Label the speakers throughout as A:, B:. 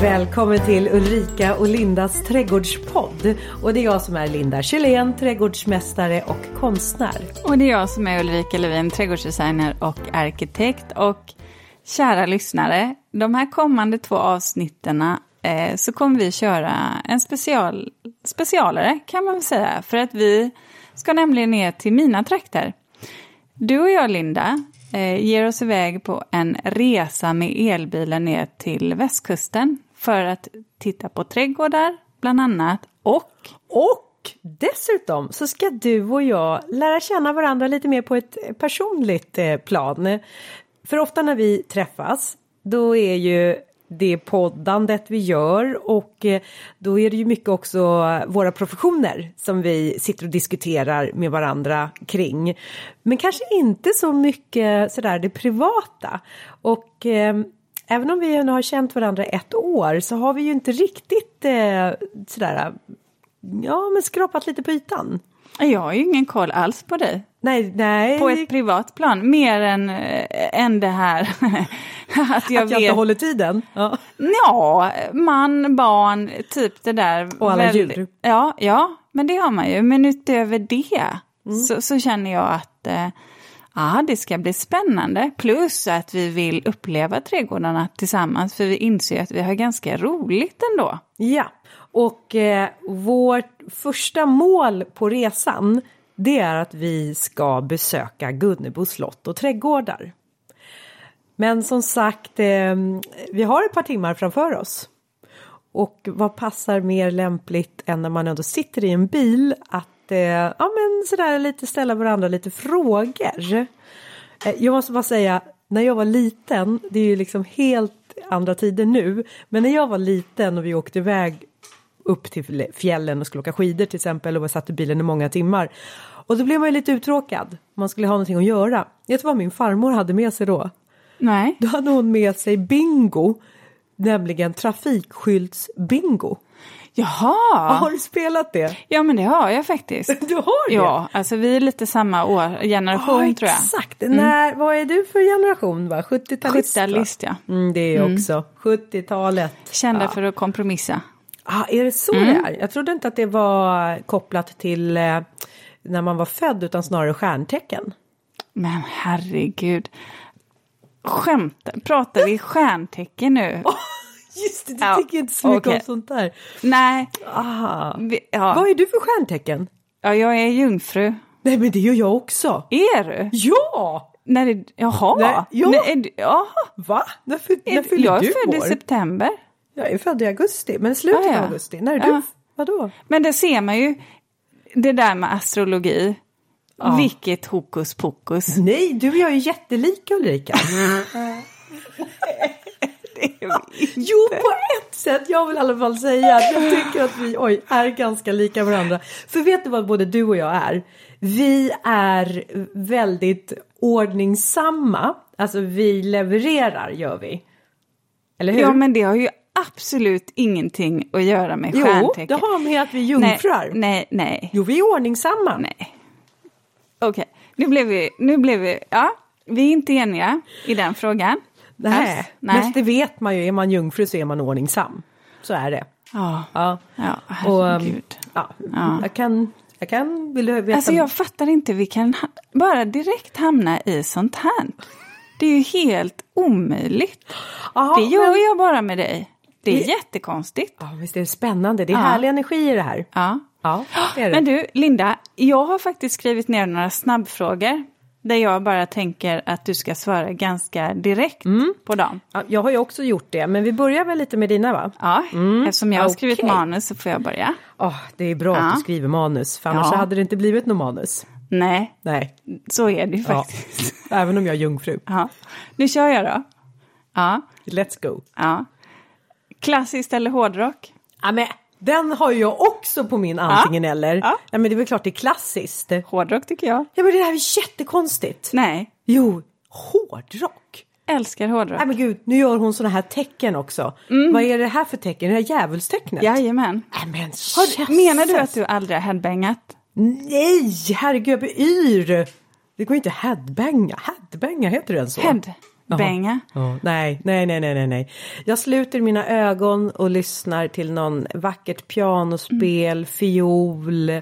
A: Välkommen till Ulrika och Lindas trädgårdspodd. Och det är jag som är Linda Kjellén, trädgårdsmästare och konstnär.
B: Och det är jag som är Ulrika Levin, trädgårdsdesigner och arkitekt. Och kära lyssnare, de här kommande två avsnitten eh, så kommer vi köra en special, specialare kan man väl säga. För att vi ska nämligen ner till mina trakter. Du och jag, Linda, eh, ger oss iväg på en resa med elbilen ner till västkusten för att titta på trädgårdar, bland annat, och...
A: Och dessutom så ska du och jag lära känna varandra lite mer på ett personligt eh, plan. För ofta när vi träffas, då är ju det poddandet vi gör och eh, då är det ju mycket också våra professioner som vi sitter och diskuterar med varandra kring. Men kanske inte så mycket sådär det privata. Och eh, även om vi nu har känt varandra ett år så har vi ju inte riktigt eh, sådär, ja men skrapat lite på ytan.
B: Jag har ju ingen koll alls på dig.
A: Nej, nej.
B: På ett privat plan, mer än, äh, än det här
A: att jag, att jag vet... inte håller tiden?
B: Ja. ja, man, barn, typ det där.
A: Och alla väldigt... djur.
B: Ja, ja, men det har man ju. Men utöver det mm. så, så, känner jag att äh, ja, det ska bli spännande. Plus att vi vill uppleva trädgårdarna tillsammans, för vi inser att vi har ganska roligt ändå.
A: Ja, och eh, vårt första mål på resan det är att vi ska besöka Gunnebo slott och trädgårdar. Men som sagt, eh, vi har ett par timmar framför oss. Och vad passar mer lämpligt än när man ändå sitter i en bil att eh, ja, men sådär lite ställa varandra lite frågor. Eh, jag måste bara säga, när jag var liten, det är ju liksom helt andra tider nu, men när jag var liten och vi åkte iväg upp till fjällen och skulle åka skidor till exempel och var satt i bilen i många timmar. Och då blev man ju lite uttråkad. Man skulle ha någonting att göra. Vet du vad min farmor hade med sig då?
B: Nej.
A: Då hade hon med sig bingo, nämligen trafikskyltsbingo.
B: Jaha!
A: Har du spelat det?
B: Ja men det har jag faktiskt.
A: Du har det?
B: Ja, alltså vi är lite samma år, generation
A: ja,
B: tror jag.
A: Exakt, mm. När, vad är du för generation? 70-talist?
B: 70-talist ja.
A: Mm, det är jag mm. också, 70-talet.
B: Kända
A: ja.
B: för att kompromissa.
A: Ah, är det så mm. det är? Jag trodde inte att det var kopplat till eh, när man var född utan snarare stjärntecken.
B: Men herregud. Skämt, pratar vi stjärntecken nu?
A: Just det, du ja, tycker inte så mycket okay. om sånt där.
B: Nej.
A: Vi, ja. Vad är du för stjärntecken?
B: Ja, jag är jungfru.
A: Nej, men det gör jag också.
B: Är du?
A: Ja!
B: När det, jaha. Nej,
A: ja.
B: Nej, är jaha.
A: Va? När, för, när fyller
B: jag
A: du
B: Jag är född i september.
A: Jag är född i augusti, men slutet ah, ja. av augusti. När är du? Vadå?
B: Men det ser man ju, det där med astrologi. Ja. Vilket hokus pokus.
A: Nej, du och jag är jättelika Ulrika. jo, på ett sätt. Jag vill i alla fall säga att jag tycker att vi oj, är ganska lika varandra. För vet du vad både du och jag är? Vi är väldigt ordningsamma. Alltså vi levererar gör vi. Eller hur?
B: Ja, men det har ju absolut ingenting att göra med stjärntecken.
A: Jo, det har med att vi är jungfrur.
B: Nej, nej, nej.
A: Jo, vi är ordningsamma.
B: Nej. Okej, okay. nu blev vi, nu blev vi, ja, vi är inte eniga i den frågan.
A: Nej, Alls. nej. men det vet man ju, är man jungfru så är man ordningsam. Så är det.
B: Ja,
A: ja.
B: ja herregud. Och,
A: ja, ja. Jag kan, jag kan, vill du
B: veta? Alltså jag fattar inte, vi kan bara direkt hamna i sånt här. Det är ju helt omöjligt. Aha, det gör men... jag bara med dig. Det är det... jättekonstigt.
A: Ja, visst är det spännande. Det är ja. härlig energi i det här.
B: Ja.
A: ja det det.
B: Men du, Linda, jag har faktiskt skrivit ner några snabbfrågor. Där jag bara tänker att du ska svara ganska direkt mm. på dem.
A: Ja, jag har ju också gjort det, men vi börjar väl lite med dina va?
B: Ja, mm. eftersom jag har okay. skrivit manus så får jag börja.
A: Oh, det är bra ja. att du skriver manus, för annars ja. hade det inte blivit något manus.
B: Nej,
A: Nej.
B: så är det ju faktiskt.
A: Ja. Även om jag är jungfru.
B: Ja. Nu kör jag då. Ja.
A: Let's go.
B: Ja. Klassiskt eller hårdrock?
A: Ja, men den har jag också på min antingen ja. eller. Ja. ja. men det är väl klart det är klassiskt.
B: Hårdrock tycker jag.
A: Ja men det här är jättekonstigt.
B: Nej.
A: Jo, hårdrock.
B: Älskar hårdrock.
A: Nej men gud, nu gör hon sådana här tecken också. Mm. Vad är det här för tecken? Det här djävulstecknet?
B: Jajamän.
A: Nej men
B: har, Menar du att du aldrig har headbangat?
A: Nej, herregud jag blir yr. Det går inte headbanga. Headbanga, heter den så?
B: Head. Benga.
A: Ja, nej, nej, nej, nej, nej. Jag sluter mina ögon och lyssnar till någon vackert pianospel,
B: Mm.
A: fiol,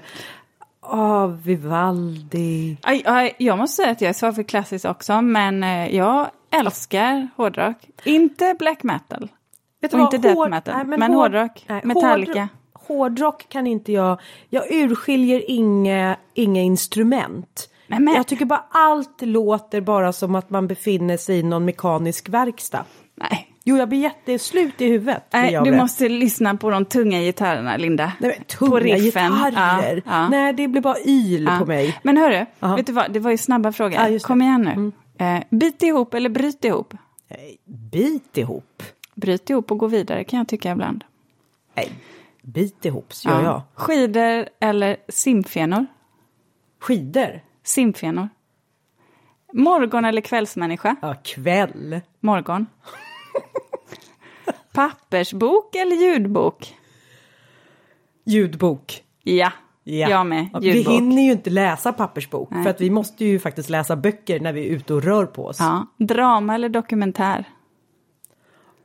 A: av Vivaldi.
B: Aj, aj, Jag måste säga att jag är svag för klassiskt också, men eh, jag älskar hårdrock. Inte black metal.
A: Vet
B: Och
A: vad?
B: inte death metal,
A: nej,
B: men
A: hård-
B: hårdrock,
A: nej,
B: Metallica.
A: Hårdrock, hårdrock kan inte jag, jag urskiljer inga, inga instrument.
B: Nej, men-
A: Jag tycker bara allt låter bara som att man befinner sig i någon mekanisk verkstad.
B: Nej,
A: Jo, jag blir jätteslut i huvudet.
B: nej du måste lyssna på de tunga gitarrerna, Linda.
A: Nej, men, tunga
B: på riffen.
A: gitarrer.
B: Ja, ja.
A: Nej, det blir bara yl
B: Ja.
A: på mig.
B: Men hörru,
A: Aha.
B: vet du vad? Det var ju snabba frågor. Kom igen nu. Eh, bit ihop eller bryt ihop?
A: Nej, Bit ihop.
B: Bryt ihop och gå vidare kan jag tycka ibland.
A: Nej, bit ihop gör jag.
B: Skidor eller simfenor?
A: Skidor.
B: Simfenor. Morgon eller kvällsmänniska?
A: Ja, kväll.
B: Morgon. Pappersbok eller ljudbok?
A: Ljudbok.
B: Ja,
A: Ja.
B: jag med.
A: Ja, Vi
B: Ljudbok.
A: hinner ju inte läsa pappersbok
B: Nej.
A: för att vi måste ju faktiskt läsa böcker när vi är ute och rör på oss.
B: Ja. Drama eller dokumentär?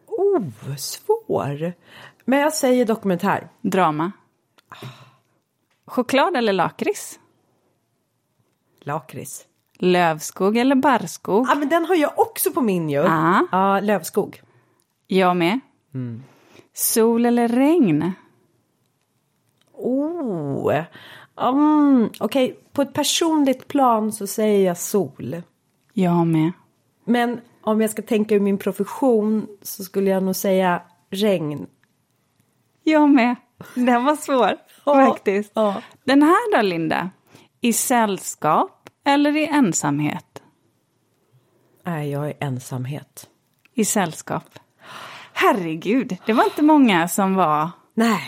A: Oh, svår. Men jag säger dokumentär.
B: Drama. Choklad eller lakrits?
A: Lakrits.
B: Lövskog eller barrskog?
A: Ja, men den har jag också på min ju.
B: Ja.
A: Ja, lövskog.
B: Jag med. Sol eller regn?
A: Oh. Mm, Okej, på ett personligt plan så säger jag sol.
B: Jag med.
A: Men om jag ska tänka ur min profession så skulle jag nog säga regn.
B: Jag med. Den var svår, faktiskt. Den här då, Linda? I sällskap eller i ensamhet?
A: Nej, jag är ensamhet.
B: I sällskap. Herregud, det var inte många som var
A: Nej.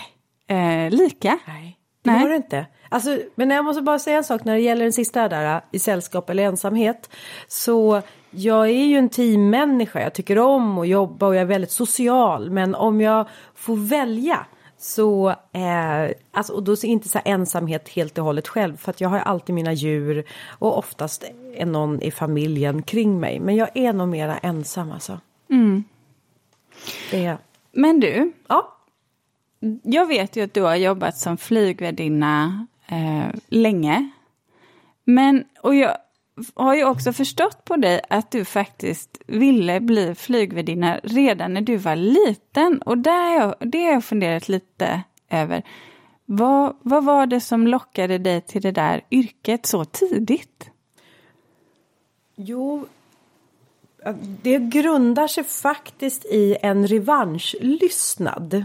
B: eh, lika.
A: Nej, det
B: Nej.
A: var det inte. Alltså, men jag måste bara säga en sak när det gäller den sista där, i sällskap eller ensamhet. Så jag är ju en teammänniska, jag tycker om att jobba och jag är väldigt social. Men om jag får välja så, eh, alltså, och då är inte så ensamhet helt och hållet själv. För att jag har alltid mina djur och oftast är någon i familjen kring mig. Men jag är nog mera ensam alltså. Det är
B: Men du,
A: Ja.
B: jag vet ju att du har jobbat som flygvärdinna eh, länge. Men, och jag har ju också förstått på dig att du faktiskt ville bli flygvärdinna redan när du var liten. Och där jag, det har jag funderat lite över. Vad, vad var det som lockade dig till det där yrket så tidigt?
A: Jo, det grundar sig faktiskt i en revanschlystnad.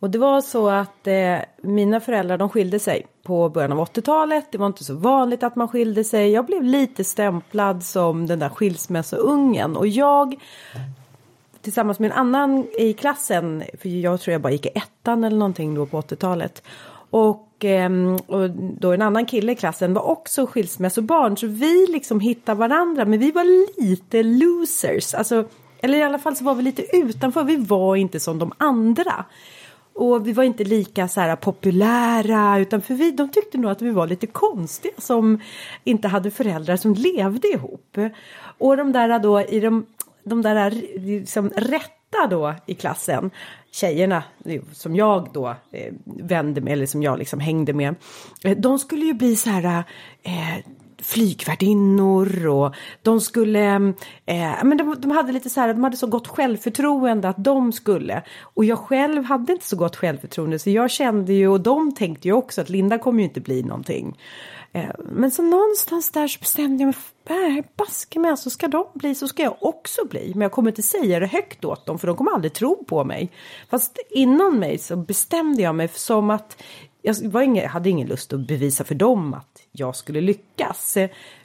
A: Och det var så att eh, mina föräldrar de skilde sig på början av 80-talet. Det var inte så vanligt att man skilde sig. Jag blev lite stämplad som den där skilsmässoungen. Och jag tillsammans med en annan i klassen, för jag tror jag bara gick i ettan eller någonting då på 80-talet. Och, ehm, och då en annan kille i klassen var också skilsmässobarn så vi liksom hittade varandra men vi var lite losers. Alltså, eller i alla fall så var vi lite utanför, vi var inte som de andra. Och vi var inte lika så här populära utan för vi, de tyckte nog att vi var lite konstiga som inte hade föräldrar som levde ihop. Och de där då i de, de där liksom rätta då i klassen, tjejerna som jag då eh, vände med eller som jag liksom hängde med. Eh, de skulle ju bli så här eh, flygvärdinnor och de skulle, eh, men de, de hade lite så här, de hade så gott självförtroende att de skulle. Och jag själv hade inte så gott självförtroende så jag kände ju och de tänkte ju också att Linda kommer ju inte bli någonting. Eh, men så någonstans där så bestämde jag mig, nej baske med så ska de bli så ska jag också bli. Men jag kommer inte säga det högt åt dem för de kommer aldrig tro på mig. Fast inom mig så bestämde jag mig som att jag var ingen, hade ingen lust att bevisa för dem att jag skulle lyckas.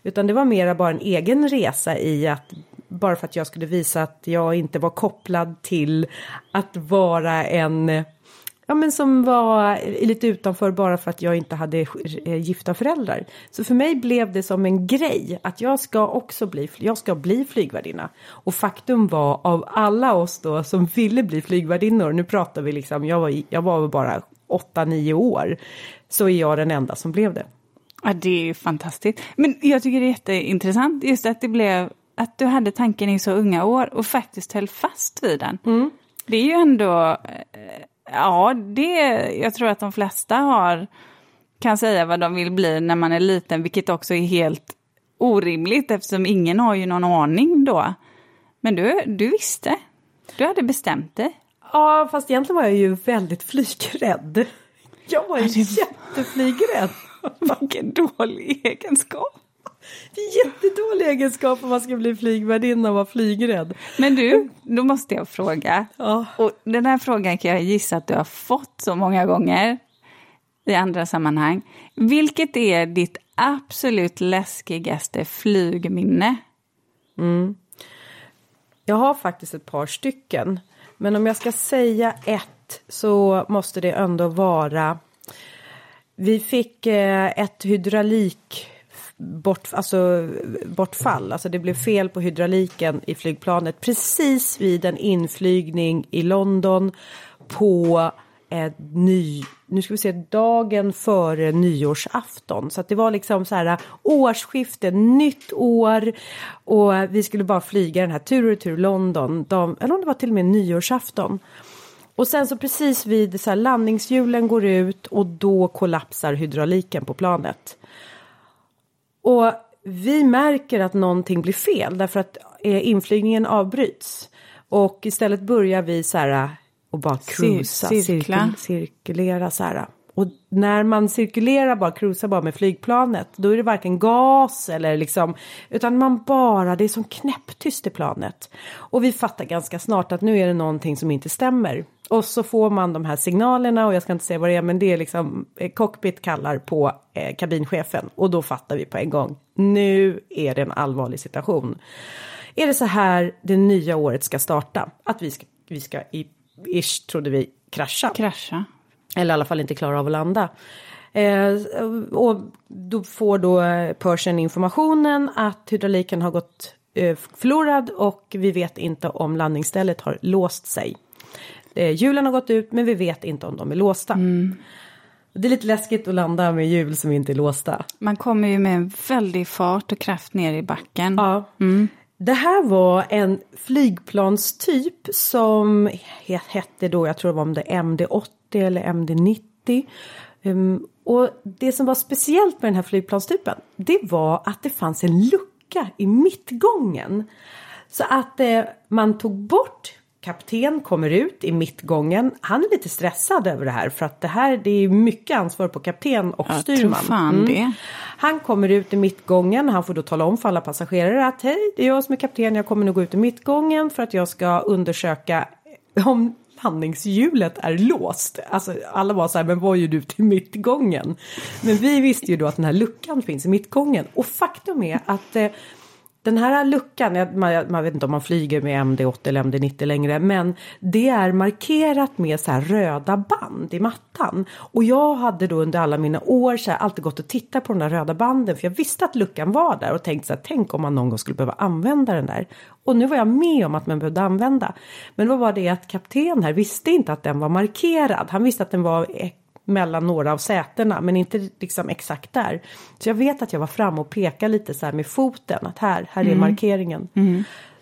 A: Utan det var mera bara en egen resa i att bara för att jag skulle visa att jag inte var kopplad till att vara en Ja men som var lite utanför bara för att jag inte hade eh, gifta föräldrar. Så för mig blev det som en grej att jag ska också bli, jag ska bli flygvärdinna. Och faktum var av alla oss då som ville bli flygvärdinnor, nu pratar vi liksom, jag var, jag var väl bara 8-9 år, så är jag den enda som blev det.
B: Ja, det är ju fantastiskt. Men jag tycker det är jätteintressant just att det blev att du hade tanken i så unga år och faktiskt höll fast vid den.
A: Mm.
B: Det är ju ändå, eh, ja, det, jag tror att de flesta har, kan säga vad de vill bli när man är liten, vilket också är helt orimligt eftersom ingen har ju någon aning då. Men du, du visste, du hade bestämt dig.
A: Ja, fast egentligen var jag ju väldigt flygrädd. Jag var ju jätteflygrädd.
B: Vilken dålig egenskap.
A: Det är jättedålig egenskap om man ska bli flygvärdinna och vara flygrädd.
B: Men du, då måste jag fråga.
A: Ja.
B: Och den här frågan kan jag gissa att du har fått så många gånger i andra sammanhang. Vilket är ditt absolut läskigaste flygminne?
A: Jag har faktiskt ett par stycken. Men om jag ska säga ett så måste det ändå vara. Vi fick eh, ett hydraulik bort, alltså, bortfall. Alltså det blev fel på hydrauliken i flygplanet precis vid en inflygning i London på ett ny, nu ska vi se, dagen före nyårsafton. Så att det var liksom så här äh, årsskifte, nytt år och vi skulle bara flyga den här tur och retur London, de, eller om det var till och med nyårsafton. Och sen så precis vid så här landningshjulen går ut och då kollapsar hydrauliken på planet. Och vi märker att någonting blir fel därför att eh, inflygningen avbryts. Och istället börjar vi så här äh, och bara cruisa,
B: Cir- cirkla.
A: cirkul- cirkulera så här. Och när man cirkulerar bara, cruisar bara med flygplanet, då är det varken gas eller liksom, utan man bara, det är som knäpptyst i planet. Och vi fattar ganska snart att nu är det någonting som inte stämmer. Och så får man de här signalerna och jag ska inte säga vad det är, men det är liksom eh, cockpit kallar på eh, kabinchefen och då fattar vi på en gång. Nu är det en allvarlig situation. Är det så här det nya året ska starta? Att vi ska, vi ska i, ish trodde vi, krascha.
B: Krascha.
A: Eller i alla fall inte klara av att landa. Eh, och då får då eh, Persian informationen att hydrauliken har gått eh, förlorad och vi vet inte om landningsstället har låst sig. Eh, hjulen har gått ut men vi vet inte om de är låsta. Det är lite läskigt att landa med hjul som inte är låsta.
B: Man kommer ju med en väldig fart och kraft ner i backen.
A: Ja. Det här var en flygplanstyp som hette då, jag tror det var om det MD-80 eller MD-90. Um, ehm, och det som var speciellt med den här flygplanstypen, det var att det fanns en lucka i mittgången. Så att eh, man tog bort kapten kommer ut i mittgången. Han är lite stressad över det här för att det här det är mycket ansvar på kapten och
B: Jag
A: styrman.
B: fan det.
A: Han kommer ut i mittgången. Han får då tala om för alla passagerare att hej, det är jag som är kapten. Jag kommer nog gå ut i mittgången för att jag ska undersöka om landningshjulet är låst. Alltså alla var så här, men vad gör du till mittgången? Men vi visste ju då att den här luckan finns i mittgången och faktum är att eh, den här luckan, man, man vet inte om man flyger med MD-80 eller MD-90 längre, men det är markerat med så här röda band i mattan. Och jag hade då under alla mina år så här alltid gått och tittat på de där röda banden för jag visste att luckan var där och tänkt så här, tänk om man någon gång skulle behöva använda den där. Och nu var jag med om att man behövde använda. Men då var det att kapten här visste inte att den var markerad. Han visste att den var mellan några av sätena men inte liksom exakt där. Så jag vet att jag var fram och pekade lite så här med foten att här, här är markeringen.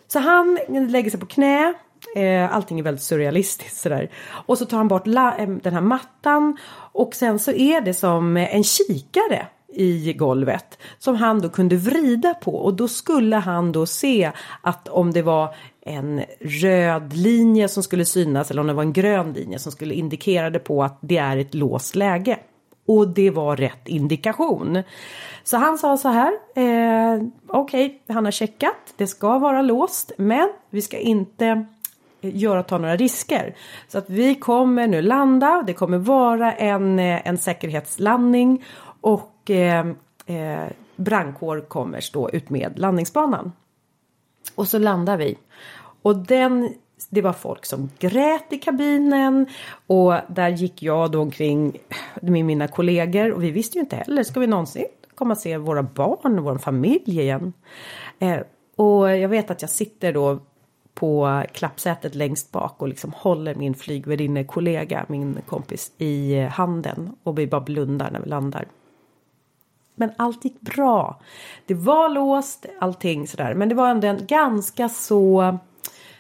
A: Så han lägger sig på knä. Eh, allting är väldigt surrealistiskt sådär. Och så tar han bort eh, den här mattan och sen så är det som en kikare i golvet som han då kunde vrida på och då skulle han då se att om det var en röd linje som skulle synas eller om det var en grön linje som skulle indikera det på att det är ett låst läge. Och det var rätt indikation. Så han sa så här. Eh, Okej, han har checkat. Det ska vara låst. Men vi ska inte göra ta några risker. Så att vi kommer nu landa. Det kommer vara en, eh, en säkerhetslandning. Och eh, eh, brandkår kommer stå ut med landningsbanan. Och så landar vi. Och den, det var folk som grät i kabinen och där gick jag då omkring med mina kollegor och vi visste ju inte heller, ska vi någonsin komma och se våra barn och vår familj igen? Eh, och jag vet att jag sitter då på klappsätet längst bak och liksom håller min flygvärdinnekollega, min kompis i handen och vi bara blundar när vi landar. men allt gick bra. Det var låst, allting sådär. Men det var ändå en ganska så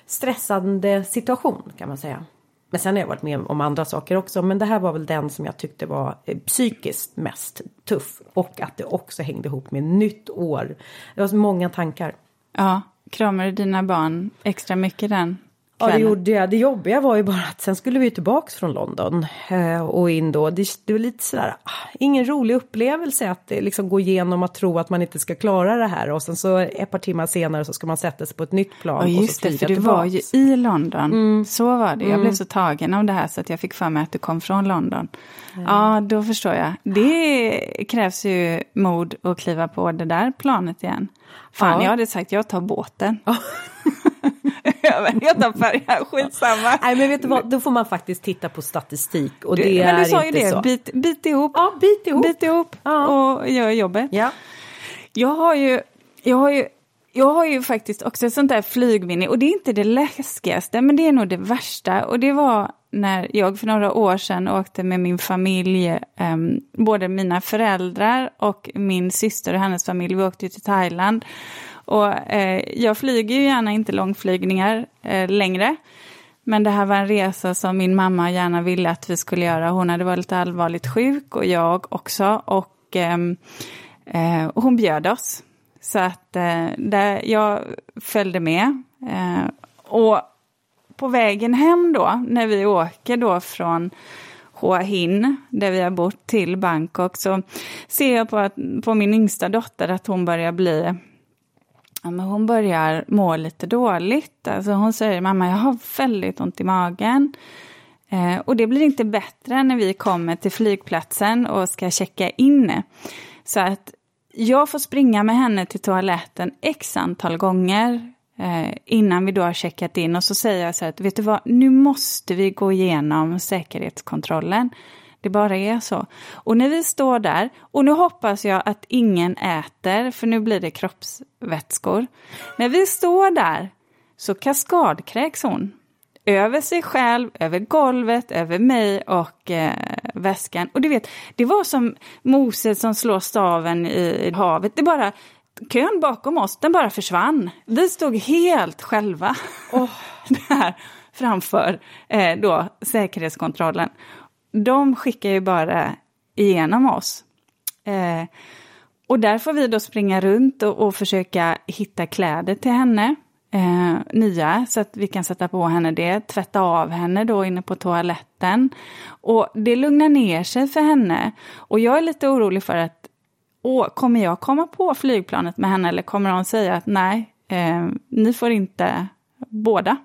A: stressande situation kan man säga. Men sen har jag varit med om andra saker också. Men det här var väl den som jag tyckte var eh, psykiskt mest tuff. Och att det också hängde ihop med nytt år. Det var så många tankar.
B: Ja, kramade dina barn extra mycket den
A: Ja, det gjorde jag. Det jobbiga var ju bara att sen skulle vi tillbaks från London eh, och in då. Det, det var lite sådär, ah, ingen rolig upplevelse att liksom gå igenom att tro att man inte ska klara det här och sen så ett par timmar senare så ska man sätta sig på ett nytt plan.
B: Ja, just
A: och
B: det, för du var ju i London. Mm. Så var det. Jag mm. blev så tagen av det här så att jag fick för mig att du kom från London. Mm. Ja, då förstår jag. Det krävs ju mod att kliva på det där planet igen. Fan, ja. jag hade sagt jag tar båten. tar färjan, skitsamma.
A: Nej men vet du vad, då får man faktiskt titta på statistik och det du,
B: Men du sa
A: ju
B: det,
A: så.
B: Bit, bit ihop.
A: Ja, bit ihop.
B: Bit ihop ja. och gör jobbet.
A: Ja.
B: Jag har ju, jag har ju jag har ju faktiskt också ett sånt där flygminne och det är inte det läskigaste men det är nog det värsta och det var när jag för några år sedan åkte med min familj, eh, både mina föräldrar och min syster och hennes familj, vi åkte till Thailand och eh, jag flyger ju gärna inte långflygningar eh, längre. Men det här var en resa som min mamma gärna ville att vi skulle göra. Hon hade varit lite allvarligt sjuk och jag också. Och, ehm, eh, och hon bjöd oss. Så att eh, där jag följde med. Eh, och på vägen hem då, när vi åker då från Hua Hin, där vi har bott, till Bangkok, så ser jag på, att, på min yngsta dotter att hon börjar bli Ja, men hon börjar må lite dåligt. Alltså hon säger mamma jag har väldigt ont i magen. Eh, och det blir inte bättre när vi kommer till flygplatsen och ska checka in. Så att jag får springa med henne till toaletten x antal gånger eh, innan vi då har checkat in. Och så säger jag så här att vet du vad, nu måste vi gå igenom säkerhetskontrollen. Det bara är så. Och när vi står där, och nu hoppas jag att ingen äter, för nu blir det kroppsvätskor. När vi står där så kaskadkräks hon. Över sig själv, över golvet, över mig och eh, väskan. Och du vet, det var som Moses som slår staven i havet. Det bara, kön bakom oss, den bara försvann. Vi stod helt själva oh. där framför eh, då, säkerhetskontrollen de skickar ju bara igenom oss. Eh, och där får vi då springa runt och, och försöka hitta kläder till henne. Eh, nya, så att vi kan sätta på henne det. Tvätta av henne då inne på toaletten. Och det lugnar ner sig för henne. Och jag är lite orolig för att åh, kommer jag komma på flygplanet med henne eller kommer hon säga att nej, eh, ni får inte båda.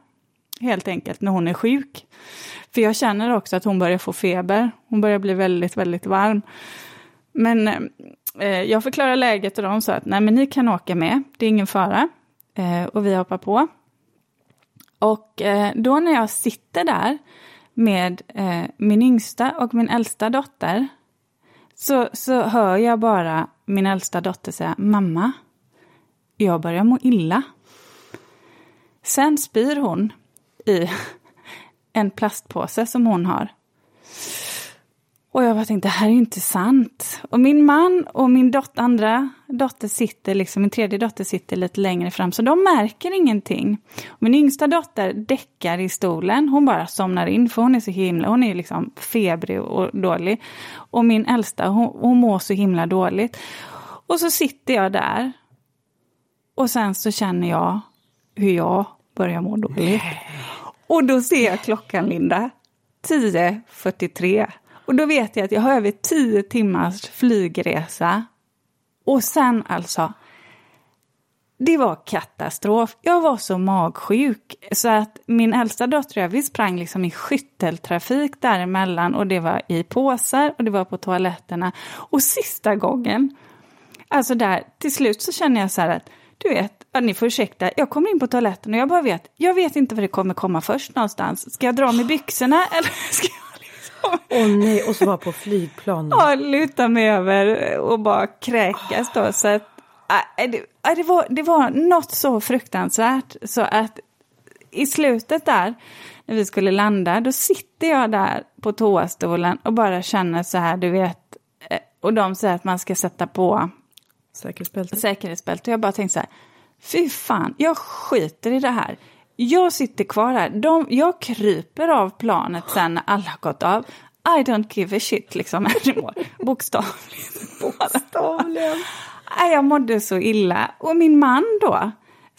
B: Helt enkelt när hon är sjuk. För jag känner också att hon börjar få feber. Hon börjar bli väldigt, väldigt varm. Men eh, eh, jag förklarar läget och de sa att nej men ni kan åka med, det är ingen fara. Eh, och vi hoppar på. Och eh, då när jag sitter där med eh, min yngsta och min äldsta dotter så, så hör jag bara min äldsta dotter säga mamma, jag börjar må illa. Sen spyr hon i en plastpåse som hon har. Och jag bara tänkte, det här är ju inte sant. Och min man och min dot andra dotter sitter, liksom, min tredje dotter sitter lite längre fram, så de märker ingenting. Och min yngsta dotter däckar i stolen, hon bara somnar in, för hon är så himla, hon är liksom febrig och dålig. Och min äldsta, hon, hon mår så himla dåligt. Och så sitter jag där. Och sen så känner jag hur jag börjar må dåligt. Och då ser jag klockan, Linda. 10.43. Och då vet jag att jag har över 10 timmars flygresa. Och sen alltså, det var katastrof. Jag var så magsjuk så att min äldsta dotter och jag, vi sprang liksom i skytteltrafik däremellan och det var i påsar och det var på toaletterna. Och sista gången, alltså där, till slut så känner jag så här att du vet, ja, ni får ursäkta, jag kommer in på toaletten och jag bara vet, jag vet inte vad det kommer komma först någonstans. Ska jag dra med byxorna eller ska jag liksom...
A: Åh oh, nej, och så vara på flygplanet.
B: Ja, luta mig över och bara kräkas då. Så att, äh, det, äh, det, var, det var något så fruktansvärt så att i slutet där, när vi skulle landa, då sitter jag där på toastolen och bara känner så här, du vet, och de säger att man ska sätta på
A: Säkerhetsbälte.
B: säkerhetsbälte. Och jag bara tänkte så här, fy fan, jag skiter i det här. Jag sitter kvar här. De, jag kryper av planet sen när alla har gått av. I don't give a shit liksom anymore. Bokstavligt.
A: Bokstavligen.
B: Jag mådde så illa. Och min man då,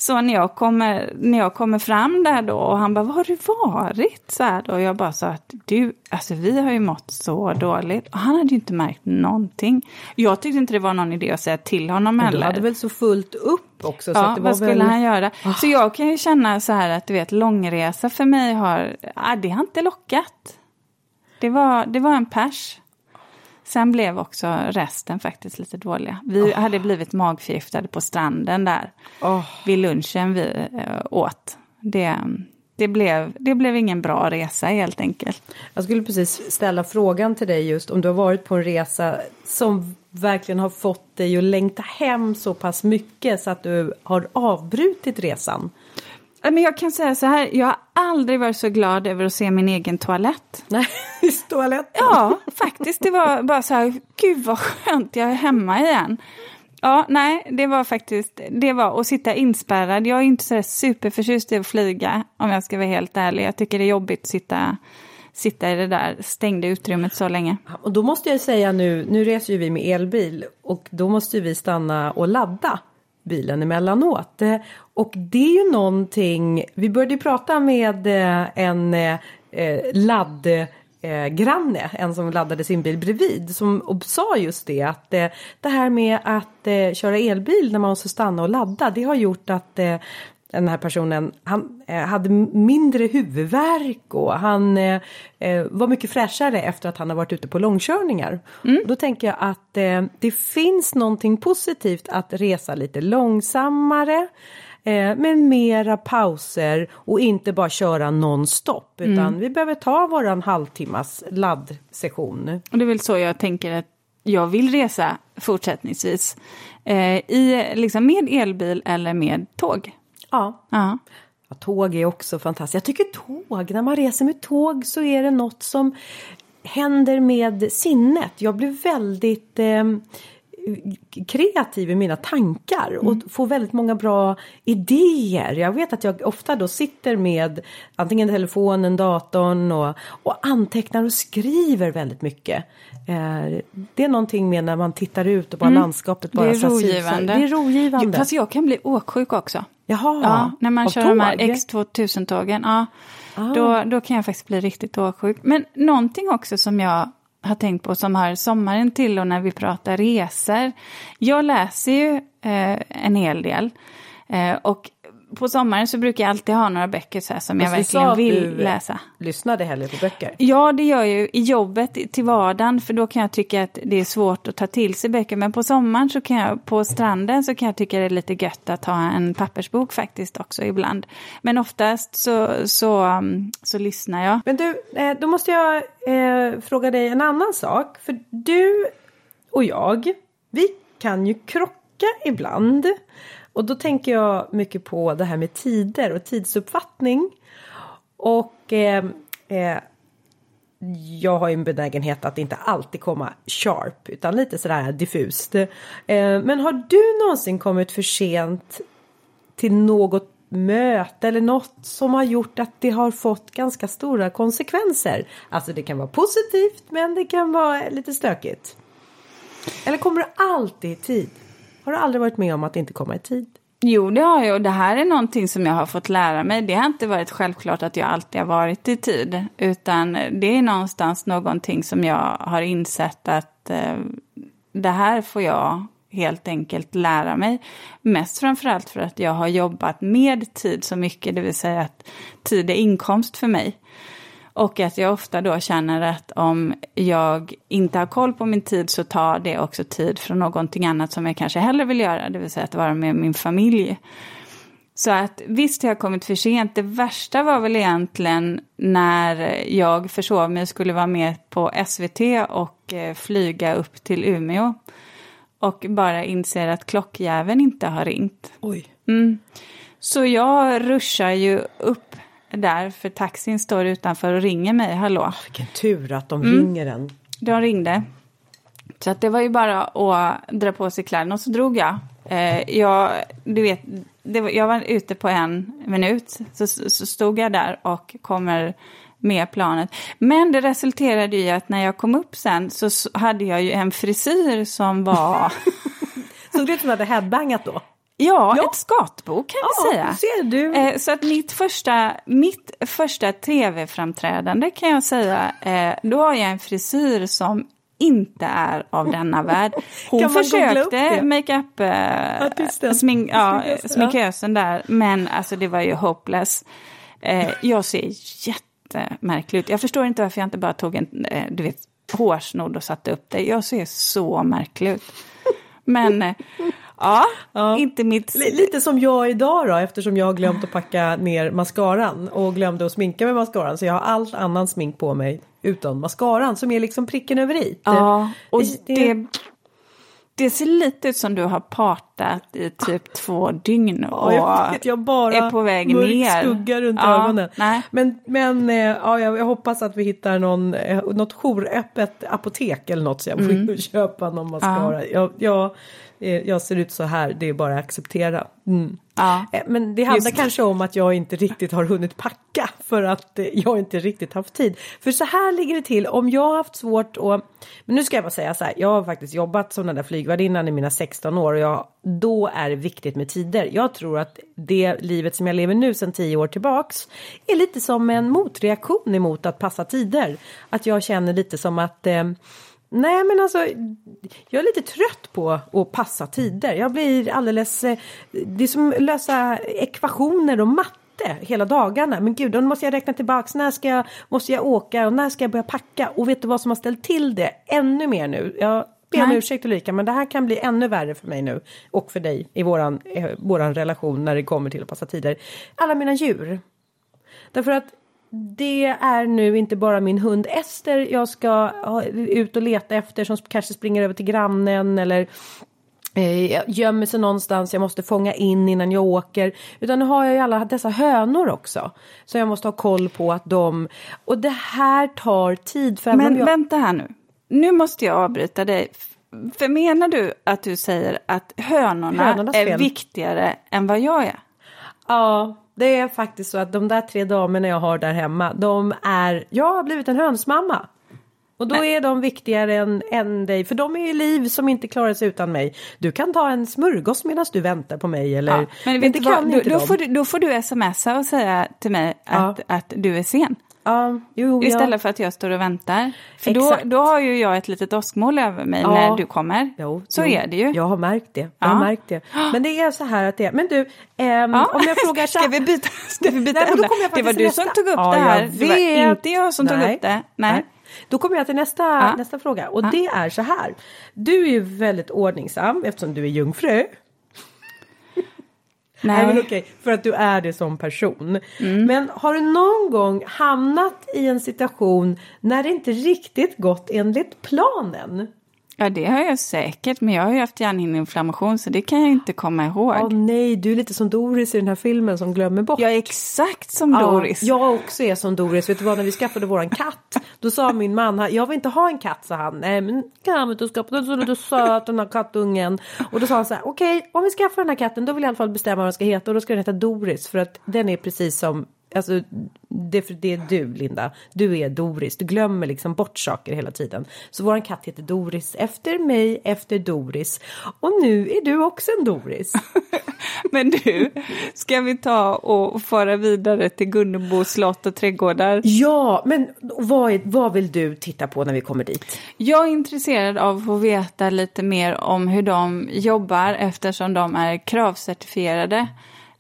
B: så när jag kommer, när jag kommer fram där då och han bara, var har du varit? Så här då, och jag bara sa att du, alltså vi har ju mått så dåligt. Och han hade ju inte märkt någonting. Jag tyckte inte det var någon idé att säga till honom
A: Men
B: heller.
A: du hade väl så fullt upp också? så
B: Ja, vad skulle
A: väl...
B: han göra? Så jag kan ju känna så här att du vet, långresa för mig har, ah, det har inte lockat. Det var, det var en pers. Sen blev också resten faktiskt lite dåliga. Vi hade blivit magförgiftade på stranden där
A: Åh.
B: vid lunchen vi eh, åt. Det, det, blev, det blev ingen bra resa helt enkelt.
A: Jag skulle precis ställa frågan till dig just om du har varit på en resa som verkligen har fått dig att längta hem så pass mycket så att du har avbrutit resan.
B: Men jag kan säga så här, jag har aldrig varit så glad över att se min egen toalett.
A: Nej, i toaletten.
B: Ja, faktiskt. Det var bara så här, gud vad skönt, jag är hemma igen. Ja, nej, det var faktiskt, det var att sitta inspärrad. Jag är inte så superförtjust i att flyga, om jag ska vara helt ärlig. Jag tycker det är jobbigt att sitta, sitta i det där stängda utrymmet så länge.
A: Och då måste jag säga nu, nu reser ju vi med elbil och då måste vi stanna och ladda bilen emellanåt. Och det är ju någonting, vi började ju prata med eh, en eh, ladd eh, granne, en som laddade sin bil bredvid, som och sa just det att eh, det här med att eh, köra elbil när man måste stanna och ladda, det har gjort att eh, den här personen, han eh, hade mindre huvudvärk och han eh, eh, var mycket fräschare efter att han har varit ute på långkörningar. Då tänker jag att eh, det finns någonting positivt att resa lite långsammare eh, med mera pauser och inte bara köra nonstop utan vi behöver ta våran halvtimmas laddsession.
B: Och det är väl så jag tänker att jag vill resa fortsättningsvis. Eh, i, liksom med elbil eller med tåg.
A: Ja.
B: Ja.
A: Ja, tåg är också fantastiskt. Jag tycker tåg, när man reser med tåg så är det något som händer med sinnet. Jag blir väldigt eh, kreativ i mina tankar och får väldigt många bra idéer. Jag vet att jag ofta då sitter med antingen telefonen, datorn och, och antecknar och skriver väldigt mycket. Eh, det är någonting med när man tittar ut och bara landskapet bara
B: Det är rogivande.
A: Det är rogivande.
B: Fast jag kan bli åksjuk också.
A: Jaha,
B: Ja, när man kör de här
A: tåg?
B: X2000-tågen. Ja,
A: Ah.
B: då, då kan jag faktiskt bli riktigt åksjuk. Men någonting också som jag har tänkt på som hör sommaren till och när vi pratar resor. Jag läser ju eh, en hel del. Eh, och på sommaren så brukar jag alltid ha några böcker så som jag
A: du sa
B: verkligen vill
A: du
B: läsa.
A: Lyssnade hellre på böcker.
B: Ja, det gör jag ju i jobbet till vardagen, för då kan jag tycka att det är svårt att ta till sig böcker. Men på sommaren, så kan jag, på stranden, så kan jag tycka det är lite gött att ha en pappersbok faktiskt också ibland. Men oftast så, så, um, så lyssnar jag.
A: Men du, eh, då måste jag eh, fråga dig en annan sak. För du och jag, vi kan ju krocka ibland. Och då tänker jag mycket på det här med tider och tidsuppfattning. Och eh, eh, jag har ju en benägenhet att inte alltid komma sharp utan lite sådär diffust. Eh, men har du någonsin kommit för sent till något möte eller något som har gjort att det har fått ganska stora konsekvenser. Alltså det kan vara positivt men det kan vara lite stökigt. Eller kommer du alltid i tid? Har du aldrig varit med om att inte komma i tid?
B: Jo, det har jag och det här är någonting som jag har fått lära mig. Det har inte varit självklart att jag alltid har varit i tid, utan det är någonstans någonting som jag har insett att eh, det här får jag helt enkelt lära mig. Mest framförallt för att jag har jobbat med tid så mycket, det vill säga att tid är inkomst för mig. Och att jag ofta då känner att om jag inte har koll på min tid så tar det också tid från någonting annat som jag kanske hellre vill göra, det vill säga att vara med min familj. Så att visst har jag kommit för sent. Det värsta var väl egentligen när jag försov mig och skulle vara med på SVT och eh, flyga upp till Umeå. Och bara inser att klockjäveln inte har ringt.
A: Oj.
B: Mm. Så jag ruschar ju upp där, för taxin står utanför och ringer mig. Hallå,
A: Vilken tur att de
B: Mm.
A: ringer en.
B: de ringde. Så att det var ju bara att dra på sig kläderna och så drog jag. Eh, jag, du vet, det var, jag var ute på en minut, så, så stod jag där och kommer med planet. Men det resulterade i att när jag kom upp sen så hade jag ju en frisyr som var...
A: Såg det ut som att du hade headbangat då?
B: Ja, ja, ett skatbo kan vi säga.
A: Ser du.
B: Eh, så att mitt första, mitt första tv-framträdande kan jag säga, eh, då har jag en frisyr som inte är av denna värld. Hon försökte makeup, eh, smink, ja, sminkösen där, men alltså det var ju hopeless. Eh, jag ser jättemärklig ut. Jag förstår inte varför jag inte bara tog en, eh, du vet, hårsnodd och satte upp det. Jag ser så märklig ut. Men eh, Ja, ja, inte mitt...
A: Lite som jag idag då eftersom jag har glömt att packa ner mascaran och glömde att sminka med mascaran så jag har allt annan smink på mig utan mascaran som är liksom pricken över i.
B: Ja, och det, det, det, ser lite ut som du har partat i typ två dygn och
A: ja, jag jag bara
B: är på väg ner.
A: skugga runt ja, ögonen. Nej. Men, men eh, ja, jag, hoppas att vi hittar någon, eh, något jouröppet apotek eller något så jag får mm. köpa någon mascara. Ja. Jag, jag jag ser ut så här, det är bara att acceptera. Mm. Ja, eh, Men det handlar kanske om att jag inte riktigt har hunnit packa för att eh, jag inte riktigt haft tid. För så här ligger det till, om jag har haft svårt att... Men nu ska jag bara säga så här, jag har faktiskt jobbat som den där flygvärdinnan i mina 16 år och jag, då är det viktigt med tider. Jag tror att det livet som jag lever nu sedan 10 år tillbaks är lite som en motreaktion emot att passa tider. Att jag känner lite som att eh, Nej men alltså jag är lite trött på att passa tider. Jag blir alldeles, eh, det är som lösa ekvationer och matte hela dagarna. Men gud, då måste jag räkna tillbaks. När ska jag, måste jag åka och när ska jag börja packa? Och vet du vad som har ställt till det ännu mer nu? Jag ber om ursäkt Ulrika, men det här kan bli ännu värre för mig nu och för dig i våran, eh, våran relation när det kommer till att passa tider. Alla mina djur. Därför att det är nu inte bara min hund Ester jag ska ut och leta efter som kanske springer över till grannen eller eh, gömmer sig någonstans jag måste fånga in innan jag åker. Utan nu har jag ju alla dessa hönor också. Så jag måste ha koll på att de... Och det här tar tid. För
B: Men
A: jag...
B: vänta här nu. Nu måste jag avbryta dig. För menar du att du säger att hönorna Hönornas är fel. viktigare än vad jag är?
A: Ja, det är faktiskt så att de där tre damerna jag har där hemma, de är, jag har blivit en hönsmamma. Och då Men. är de viktigare än, än dig, för de är ju liv som inte klarar sig utan mig. Du kan ta en smörgås medan du väntar på mig eller... Ja,
B: men vet du vad, då, då, får du, då får du smsa och säga till mig att, ja. att du är sen.
A: Ja, jo,
B: Istället ja. för att jag står och väntar. För då, då har ju jag ett litet åskmål över mig ja. när du kommer. Jo, så jo. är det ju.
A: Jag har märkt det. Jag ja. har märkt det. Men det är så här att det är. Men du, ehm, om jag frågar
B: så Ska vi byta, ska vi byta ämne? Det var du nästa. som tog upp det här. Det var inte jag som Nej. tog upp det. Nej. Nej.
A: Då kommer jag till nästa, nästa fråga och det är så här. Du är ju väldigt ordningsam eftersom du är jungfru. Nej. Men okej, för att du är det som person. Mm. Men har du någon gång hamnat i en situation när det inte riktigt gått enligt planen?
B: Ja det har jag säkert, men jag har ju haft hjärnhinneinflammation så det kan jag inte komma ihåg.
A: Åh nej, du är lite som Doris i den här filmen som glömmer bort.
B: Jag är exakt som Doris.
A: Ja, jag också är som Doris. Vet du vad, när vi skaffade våran katt, då sa min man, jag vill inte ha en katt, sa han. Nej men kan du skaffa, den så söt den här kattungen. Och då sa han så här, okej, okay, om vi skaffar den här katten då vill jag i alla fall bestämma vad den ska heta och då ska den heta Doris för att den är precis som Alltså, det, för det är du, Linda. Du är Doris. Du glömmer liksom bort saker hela tiden. Så vår katt heter Doris efter mig, efter Doris. Och nu är du också en Doris.
B: Men du, ska vi ta och föra vidare till Gunnebo slott och trädgårdar?
A: Ja, men vad, är, vad vill du titta på när vi kommer dit?
B: Jag är intresserad av att få veta lite mer om hur de jobbar eftersom de är kravcertifierade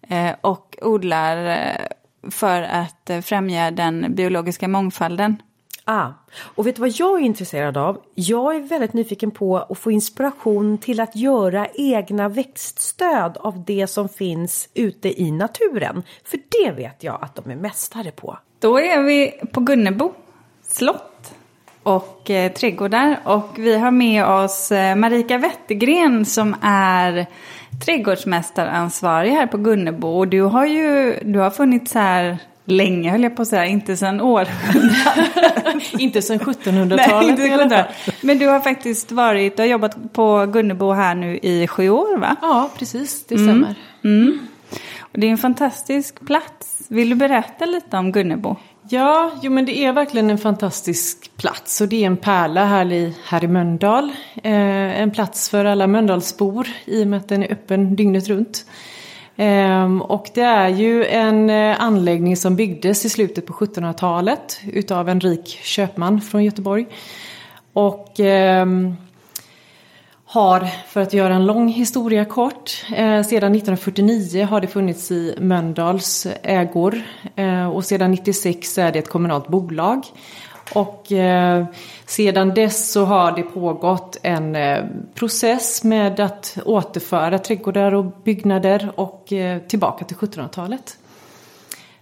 B: eh, och odlar eh, för att eh, främja den biologiska mångfalden.
A: Ah. Och vet du vad jag är intresserad av? Jag är väldigt nyfiken på att få inspiration till att göra egna växtstöd av det som finns ute i naturen. För det vet jag att de är mästare på.
B: Då är vi på Gunnebo slott och eh, trädgårdar och vi har med oss eh, Marika Wettergren som är trädgårdsmästaransvarig här på Gunnebo. Och du har ju du har funnits här länge höll jag på att säga, inte sedan år.
C: inte sedan 1700-talet
B: Nej, inte Men du har faktiskt varit, du har jobbat på Gunnebo här nu i sju år va?
C: Ja, precis, det stämmer.
B: Mm. Mm. Och det är en fantastisk plats. Vill du berätta lite om Gunnebo?
C: Ja, jo men det är verkligen en fantastisk plats och det är en pärla här i, här i Mölndal. Eh, en plats för alla Mölndalsbor i och med att den är öppen dygnet runt. Eh, och det är ju en eh, anläggning som byggdes i slutet på 1700-talet utav en rik köpman från Göteborg. Och Eh, har, för att göra en lång historia kort, eh, sedan 1949 har det funnits i Mölndals ägor eh, och sedan 96 är det ett kommunalt bolag. Och eh, sedan dess så har det pågått en eh, process med att återföra trädgårdar och byggnader och eh, tillbaka till 1700-talet.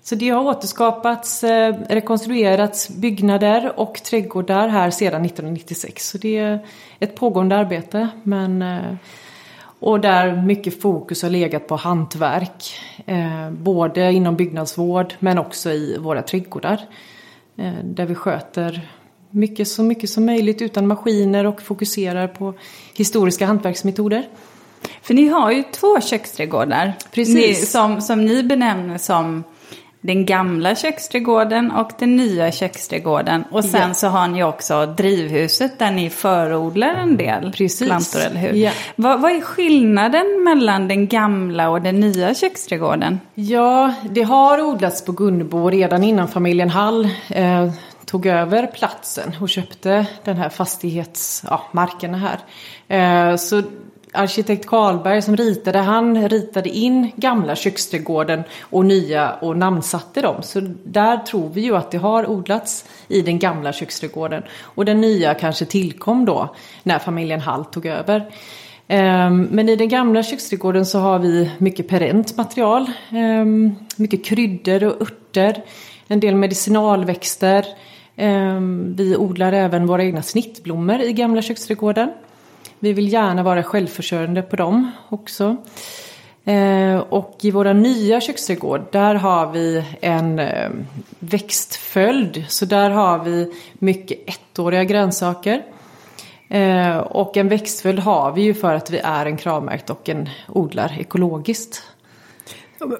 C: Så det har återskapats, eh, rekonstruerats byggnader och trädgårdar här sedan 1996. Så det är ett pågående arbete. Men, eh, och där mycket fokus har legat på hantverk. Eh, både inom byggnadsvård men också i våra trädgårdar. Där vi sköter mycket, så mycket som möjligt utan maskiner och fokuserar på historiska hantverksmetoder.
B: För ni har ju två köksträdgårdar. Precis. Ni, som, som ni benämner som den gamla köksträdgården och den nya köksträdgården. Och sen ja. så har ni också drivhuset där ni förodlar en del Precis. plantor, eller hur? Ja. Vad, vad, är skillnaden mellan den gamla och den nya köksträdgården?
C: Ja, det har odlats på Gunnebo redan innan familjen Hall eh, tog över platsen och köpte den här fastighetsmarkerna ja, här. Eh, så arkitekt Karlberg som ritade, han ritade in gamla köksträdgården och nya och namnsatte dem. Så där tror vi ju att det har odlats i den gamla köksträdgården. Och den nya kanske tillkom då när familjen Hall tog över. Ehm, men i den gamla köksträdgården så har vi mycket perent material. Ehm, mycket kryddor och örter. En del medicinalväxter. Ehm, vi odlar även våra egna snittblommor i gamla köksträdgården. Vi vill gärna vara självförsörjande på dem också. Eh, och i våra nya köksträdgård där har vi en eh, växtföljd. Så där har vi mycket ettåriga grönsaker. Eh, och en växtföljd har vi ju för att vi är en kravmärkt och en odlar ekologiskt.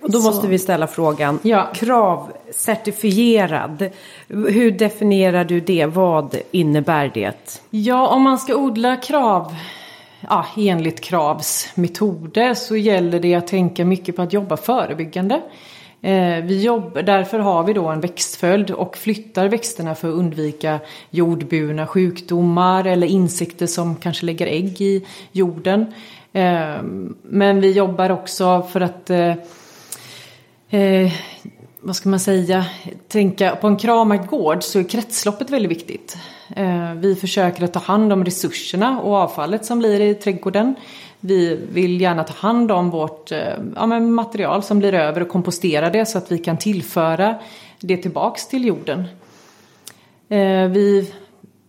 A: Då måste vi ställa frågan, ja. kravcertifierad, hur definierar du det? Vad innebär det?
C: Ja, om man ska odla krav, ja, enligt Kravs metoder så gäller det att tänka mycket på att jobba förebyggande. Eh, vi jobb, därför har vi då en växtföljd och flyttar växterna för att undvika jordburna sjukdomar eller insekter som kanske lägger ägg i jorden. Eh, men vi jobbar också för att eh, vad ska man säga, tänka på en kramad gård så är kretsloppet väldigt viktigt. Eh, vi försöker att ta hand om resurserna och avfallet som blir i trädgården. Vi vill gärna ta hand om vårt eh, ja, material som blir över och kompostera det så att vi kan tillföra det tillbaks till jorden. Eh, vi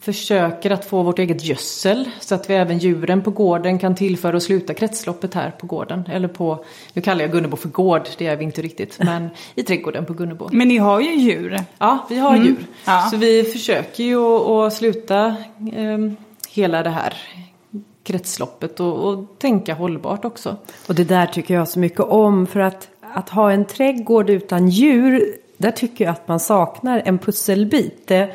C: försöker att få vårt eget gödsel så att vi även djuren på gården kan tillföra och sluta kretsloppet här på gården. Eller på, nu kallar jag Gunnebo för gård, det är vi inte riktigt, men i trädgården på Gunnebo.
B: Men ni har ju djur.
C: Ja, vi har mm. djur. Ja. Så vi försöker ju att sluta eh, hela det här kretsloppet och, och tänka hållbart också.
A: Och det där tycker jag så mycket om för att, att ha en trädgård utan djur, där tycker jag att man saknar en pusselbit. Det,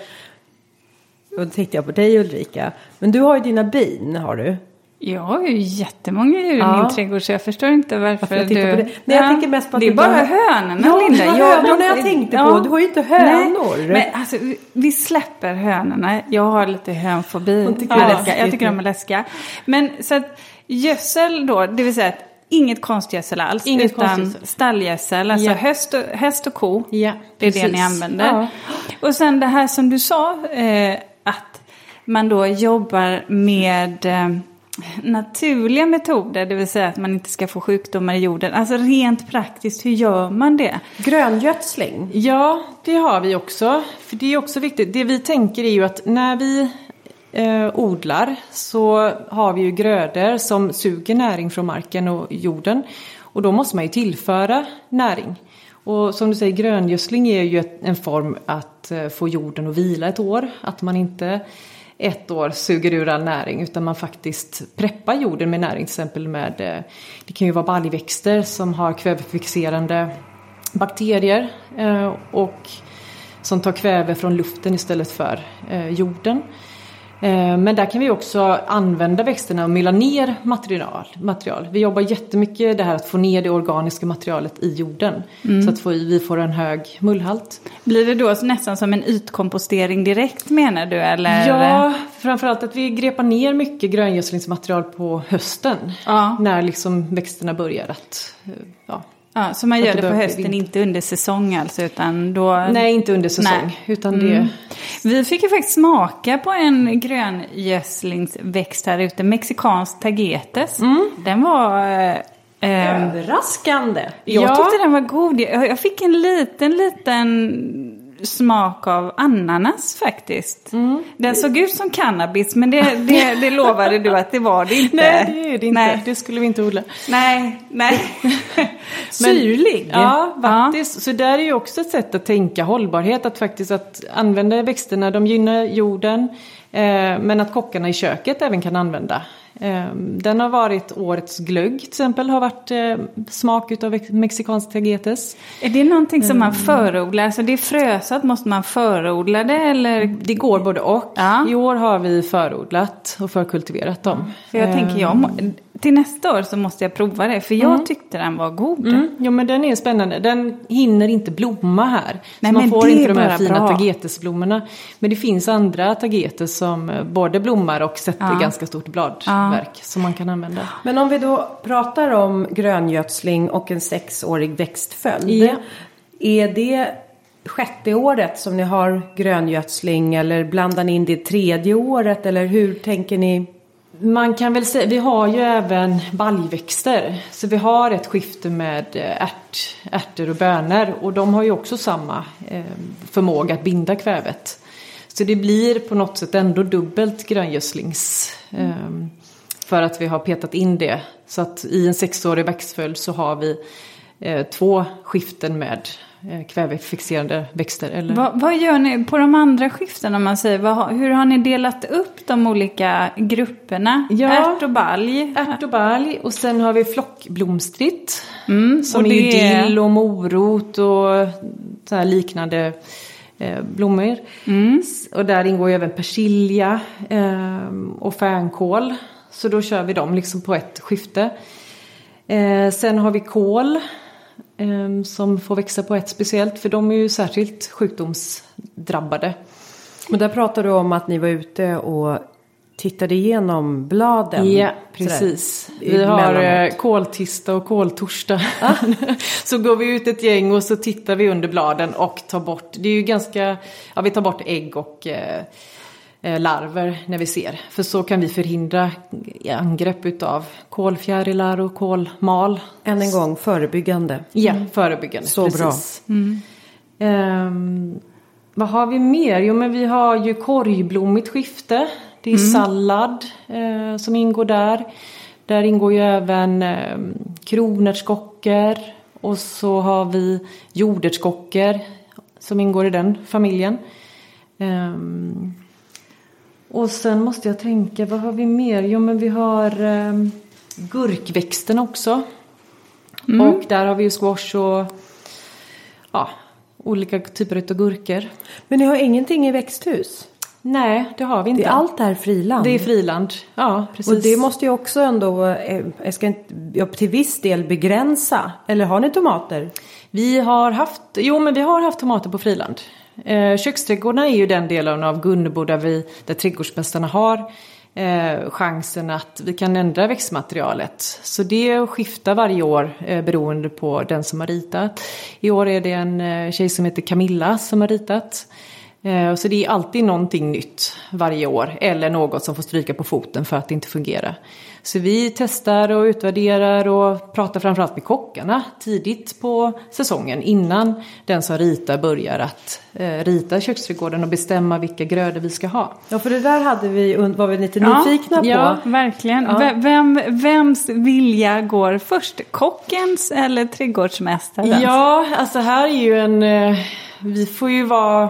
A: och då tänkte jag på dig Ulrika. Men du har ju dina bin, har du.
B: Jag har ju jättemånga djur ja. i min trädgård så jag förstår inte varför,
A: varför
B: du...
A: Nej, jag
B: ja.
A: tänker mest på att
B: det är bara hönorna
A: ja,
B: Linda.
A: Ja, hönorna jag, tänkte på. Du har ju inte hönor.
B: Nej, men alltså vi släpper hönorna. Jag har lite hönfobi. Ja. Jag tycker de är läskiga. Men så att gödsel då, det vill säga att inget konstgödsel alls. Inget utan konstgödsel. stallgödsel, alltså yeah. häst, och, häst och ko.
C: Yeah,
B: det är precis. det ni använder. Och sen det här som du sa. Eh, att man då jobbar med eh, naturliga metoder, det vill säga att man inte ska få sjukdomar i jorden. Alltså rent praktiskt, hur gör man det?
A: Gröngödsling?
C: Ja, det har vi också. För det är också viktigt. Det vi tänker är ju att när vi eh, odlar så har vi ju grödor som suger näring från marken och jorden. Och då måste man ju tillföra näring. Och som du säger, gröngödsling är ju en form att eh, få jorden att vila ett år. Att man inte ett år suger ur all näring utan man faktiskt preppar jorden med näring. Till exempel med, eh, det kan ju vara baljväxter som har kvävefixerande bakterier eh, och som tar kväve från luften istället för jorden. Eh, men där kan vi också använda växterna och mylla ner material. material. Vi jobbar jättemycket det här att få ner det organiska materialet i jorden. Mm. Så att vi får en hög mullhalt.
B: Blir det då nästan som en ytkompostering direkt menar du? Eller?
C: Ja, framförallt att vi grepar ner mycket gröngödslingsmaterial på hösten. Ja. När liksom växterna börjar att ja,
B: Ja, så man gör det på hösten, inte under säsong alltså? Utan då...
C: Nej, inte under säsong. Nej. Utan mm. det...
B: Vi fick ju faktiskt smaka på en gröngödslingsväxt här ute, mexikansk tagetes. Mm. Den var...
A: Eh, Överraskande!
B: Jag ja. tyckte den var god. Jag fick en liten, liten smak av ananas faktiskt. Mm. Den såg ut som cannabis men det, det, det lovade du att det var det inte.
C: Nej det är det inte. Nej. Det skulle vi inte odla.
B: Nej, nej.
C: Syrlig. Ja, faktiskt. Ja. Så där är ju också ett sätt att tänka hållbarhet. Att faktiskt att använda växterna, de gynnar jorden. Eh, men att kockarna i köket även kan använda Ehm, den har varit årets glögg till exempel, har varit eh, smak utav mexikansk tagetes.
B: Är det någonting som man förodlar? Alltså det är frösat, måste man förodla det eller?
C: Det går både och. Ja. I år har vi förodlat och förkultiverat dem.
B: För jag tänker, jag, till nästa år så måste jag prova det för jag mm. tyckte den var god. Mm.
C: Ja men den är spännande. Den hinner inte blomma här. Nej, så man får inte de här fina tagetesblommorna. Men det finns andra tagetes som både blommar och sätter ja. ganska stort bladverk ja. som man kan använda.
A: Men om vi då pratar om gröngödsling och en sexårig växtföljd. Ja. Är det sjätte året som ni har gröngödsling eller blandar ni in det tredje året eller hur tänker ni?
C: Man kan väl säga, vi har ju även baljväxter. Så vi har ett skifte med eh, ärt, ärtor och bönor och de har ju också samma eh, förmåga att binda kvävet. Så det blir på något sätt ändå dubbelt gröngödslings mm. för att vi har petat in det. Så att i en sexårig växtföljd så har vi två skiften med Eh, kvävefixerande växter. Eller...
B: Vad, vad, gör ni på de andra skiften om man säger? Vad, hur har ni delat upp de olika grupperna? Ja, ärt och balj?
C: Ärt och balj och sen har vi flockblomstrigt. Mm, som är dill och morot och så liknande eh, blommor. Mm. Och där ingår ju även persilja eh, och fänkål. Så då kör vi dem liksom på ett skifte. Eh, sen har vi kål som får växa på ett speciellt för de är ju särskilt sjukdomsdrabbade.
A: Men där pratar du om att ni var ute och tittade igenom bladen.
C: Ja, precis. vi har eh, koltista och koltorsdag. Ah. så går vi ut ett gäng och så tittar vi under bladen och tar bort, det är ju ganska, ja vi tar bort ägg och Eh, larver när vi ser. För så kan vi förhindra angrepp utav kolfjärilar och kolmal.
A: Än en gång förebyggande.
C: Ja, förebyggande.
A: Så precis. bra. Mm.
C: Um, vad har vi mer? Jo men vi har ju korgblommigt skifte. Det är mm. sallad eh, som ingår där. Där ingår ju även eh, kronärtskockor. Och så har vi jordärtskockor som ingår i den familjen. Um, och sen måste jag tänka, vad har vi mer? Jo men vi har eh, gurkväxten också. Mm. Och där har vi ju squash och ja, olika typer av gurkor.
A: Men ni har ingenting i växthus?
C: Nej, det har vi inte.
A: Det är allt är friland?
C: Det är friland, ja precis.
A: Och det måste ju också ändå, eh, jag ska inte, till viss del begränsa. Eller har ni tomater?
C: Vi har haft, jo men vi har haft tomater på friland. Eh, köksträdgårdarna är ju den delen av Gunnebo där, vi, där trädgårdsmästarna har eh, chansen att vi kan ändra växtmaterialet. Så det skiftar varje år eh, beroende på den som har ritat. I år är det en eh, tjej som heter Camilla som har ritat. Eh, så det är alltid någonting nytt varje år eller något som får stryka på foten för att det inte fungerar. Så vi testar och utvärderar och pratar framförallt med kockarna tidigt på säsongen innan den som ritar börjar att eh, rita köksträdgården och bestämma vilka grödor vi ska ha.
D: Ja, för det där hade vi, var vi lite nyfikna på.
B: Ja, verkligen. Ja. Vem, vems vilja går först? Kockens eller trädgårdsmästarens?
C: Ja, alltså här är ju en... Eh, vi får ju vara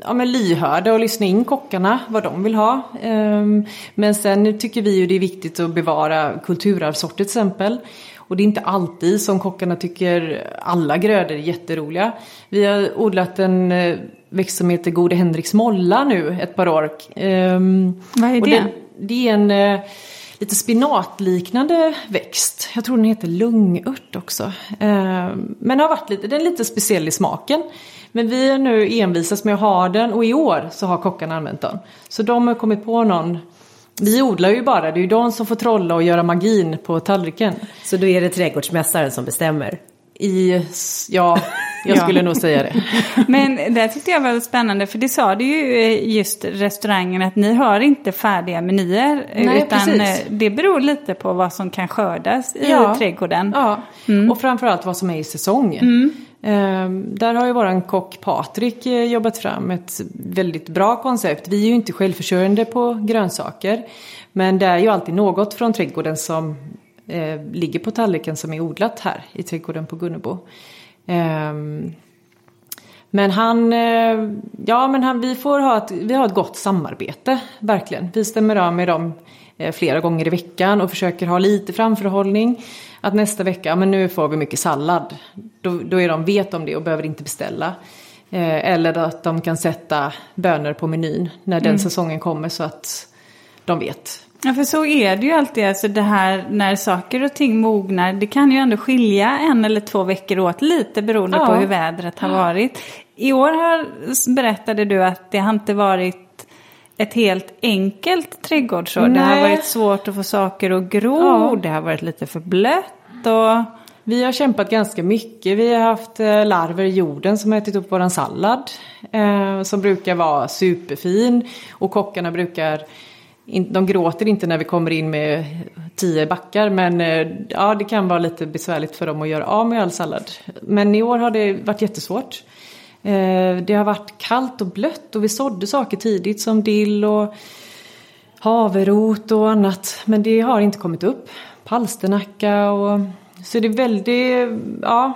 C: ja, men lyhörda och lyssna in kockarna, vad de vill ha. Um, men sen tycker vi ju det är viktigt att bevara kulturarvssorter till exempel. Och det är inte alltid som kockarna tycker alla grödor är jätteroliga. Vi har odlat en eh, växt som heter Gode Henriks molla nu ett par år.
B: Um, vad är det? det?
C: Det är en uh, lite spinatliknande växt. Jag tror den heter lungört också. Uh, men har varit lite, den är lite speciell i smaken. Men vi är nu envisas med att ha den och i år så har kockarna använt den. Så de har kommit på någon vi odlar ju bara, det är ju de som får trolla och göra magin på tallriken.
D: Så då är det trädgårdsmästaren som bestämmer?
C: I, ja, jag skulle nog säga det.
B: Men det tyckte jag var spännande för det sa du ju eh, just restaurangen att ni har inte färdiga menyer. Nej, utan precis. Eh, det beror lite på vad som kan skördas i ja, trädgården.
C: Ja, mm. och framförallt vad som är i säsong. Mm. Ehm, där har ju våran kock Patrik eh, jobbat fram ett väldigt bra koncept. Vi är ju inte självförsörjande på grönsaker. Men det är ju alltid något från trädgården som eh, ligger på tallriken som är odlat här i trädgården på Gunnebo. Ehm, men han, eh, ja men han, vi får ha ett, vi har ett gott samarbete, verkligen. Vi stämmer av med dem flera gånger i veckan och försöker ha lite framförhållning att nästa vecka, men nu får vi mycket sallad. Då, då är de, vet de det och behöver inte beställa. Eh, eller att de kan sätta bönor på menyn när den mm. säsongen kommer så att de vet.
B: Ja, för så är det ju alltid. Alltså det här när saker och ting mognar. Det kan ju ändå skilja en eller två veckor åt lite beroende ja. på hur vädret har varit. I år har, berättade du att det har inte varit ett helt enkelt trädgårdsår. Nej. Det har varit svårt att få saker att gro, ja. det har varit lite för blött och...
C: Vi har kämpat ganska mycket. Vi har haft eh, larver i jorden som har ätit upp våran sallad. Eh, som brukar vara superfin. Och kockarna brukar, de gråter inte när vi kommer in med tio backar. Men eh, ja, det kan vara lite besvärligt för dem att göra av med all sallad. Men i år har det varit jättesvårt. Eh, det har varit kallt och blött och vi sådde saker tidigt som dill och haverot och annat. Men det har inte kommit upp. Palsternacka och så det är väldigt, ja.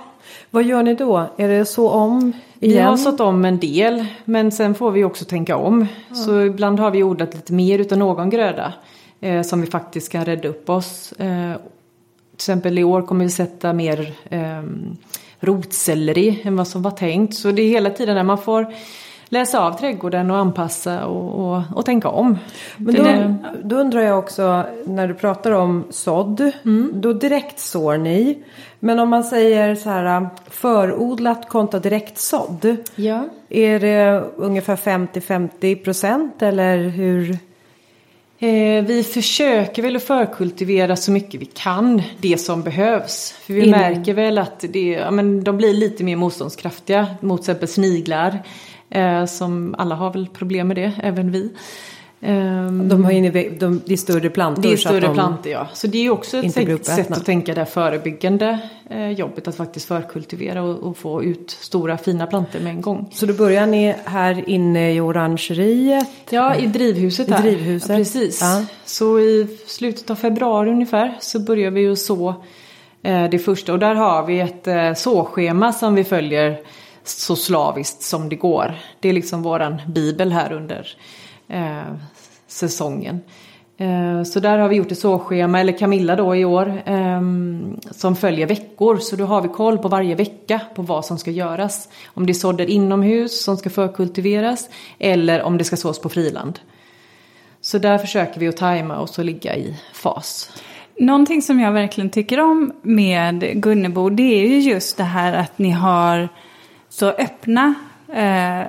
D: Vad gör ni då? Är det så om igen? Vi
C: har sått om en del men sen får vi också tänka om. Ja. Så ibland har vi odlat lite mer utav någon gröda eh, som vi faktiskt kan rädda upp oss. Eh, till exempel i år kommer vi sätta mer eh, rotselleri än vad som var tänkt. Så det är hela tiden när man får läsa av trädgården och anpassa och, och, och tänka om.
D: Men då, då, undrar jag också när du pratar om sådd. Mm. Då direkt sår ni. Men om man säger så här förodlat kontra direkt sådd.
C: Ja.
D: Är det ungefär 50-50 procent eller hur?
C: Eh, vi försöker väl att förkultivera så mycket vi kan det som behövs. För vi Innan. märker väl att det, ja, men de blir lite mer motståndskraftiga mot till exempel sniglar. Eh, som alla har väl problem med det, även vi.
D: Um, de har in de, det är större plantor.
C: Det är större de plantor ja. Så det är också ett sätt, sätt att tänka det förebyggande eh, jobbet. Att faktiskt förkultivera och, och, få ut stora fina plantor med en gång.
D: Så då börjar ni här inne i orangeriet?
C: Ja, i drivhuset
D: I här. Drivhuset.
C: Ja, precis. Ja. Så i slutet av februari ungefär så börjar vi att så eh, det första. Och där har vi ett eh, såschema som vi följer så slaviskt som det går. Det är liksom våran bibel här under eh, säsongen. Eh, så där har vi gjort ett såschema, eller Camilla då i år, eh, som följer veckor. Så då har vi koll på varje vecka på vad som ska göras. Om det är sådder inomhus som ska förkultiveras eller om det ska sås på friland. Så där försöker vi att tajma och så ligga i fas.
B: Någonting som jag verkligen tycker om med Gunnebo det är ju just det här att ni har så öppna eh,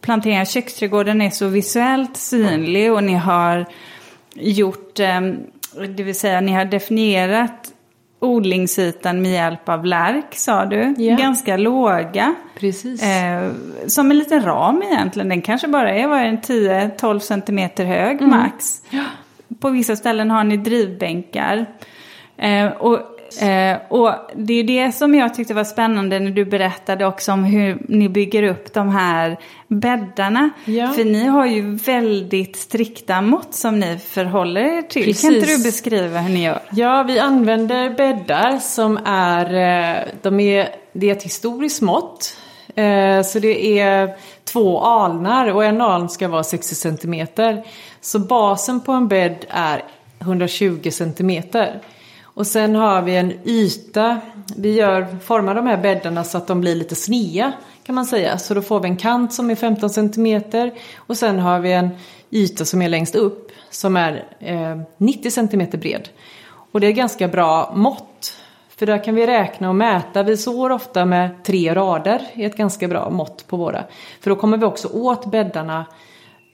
B: planteringar. Köksträdgården är så visuellt synlig och ni har gjort, eh, det vill säga ni har definierat odlingsytan med hjälp av lärk sa du.
C: Ja.
B: Ganska låga.
C: Precis.
B: Eh, som en liten ram egentligen. Den kanske bara är vad är den, 10-12 centimeter hög
C: Mm.
B: max. På vissa ställen har ni drivbänkar. Eh, och, eh, och det är det som jag tyckte var spännande när du berättade också om hur ni bygger upp de här bäddarna.
C: Ja.
B: För ni har ju väldigt strikta mått som ni förhåller er till. Kan
C: Precis.
B: inte du beskriva hur ni gör?
C: Ja, vi använder bäddar som är, eh, de är, det är ett historiskt mått. Eh, Så det är två alnar och en aln ska vara 60 centimeter. Så basen på en bädd är 120 centimeter. Och sen har vi en yta, vi gör, formar de här bäddarna så att de blir lite snea kan man säga. Så då får vi en kant som är 15 centimeter och sen har vi en yta som är längst upp som är eh, 90 centimeter bred. Och det är ganska bra mått. För där kan vi räkna och mäta. Vi sår ofta med tre rader. är ett ganska bra mått på våra. För då kommer vi också åt bäddarna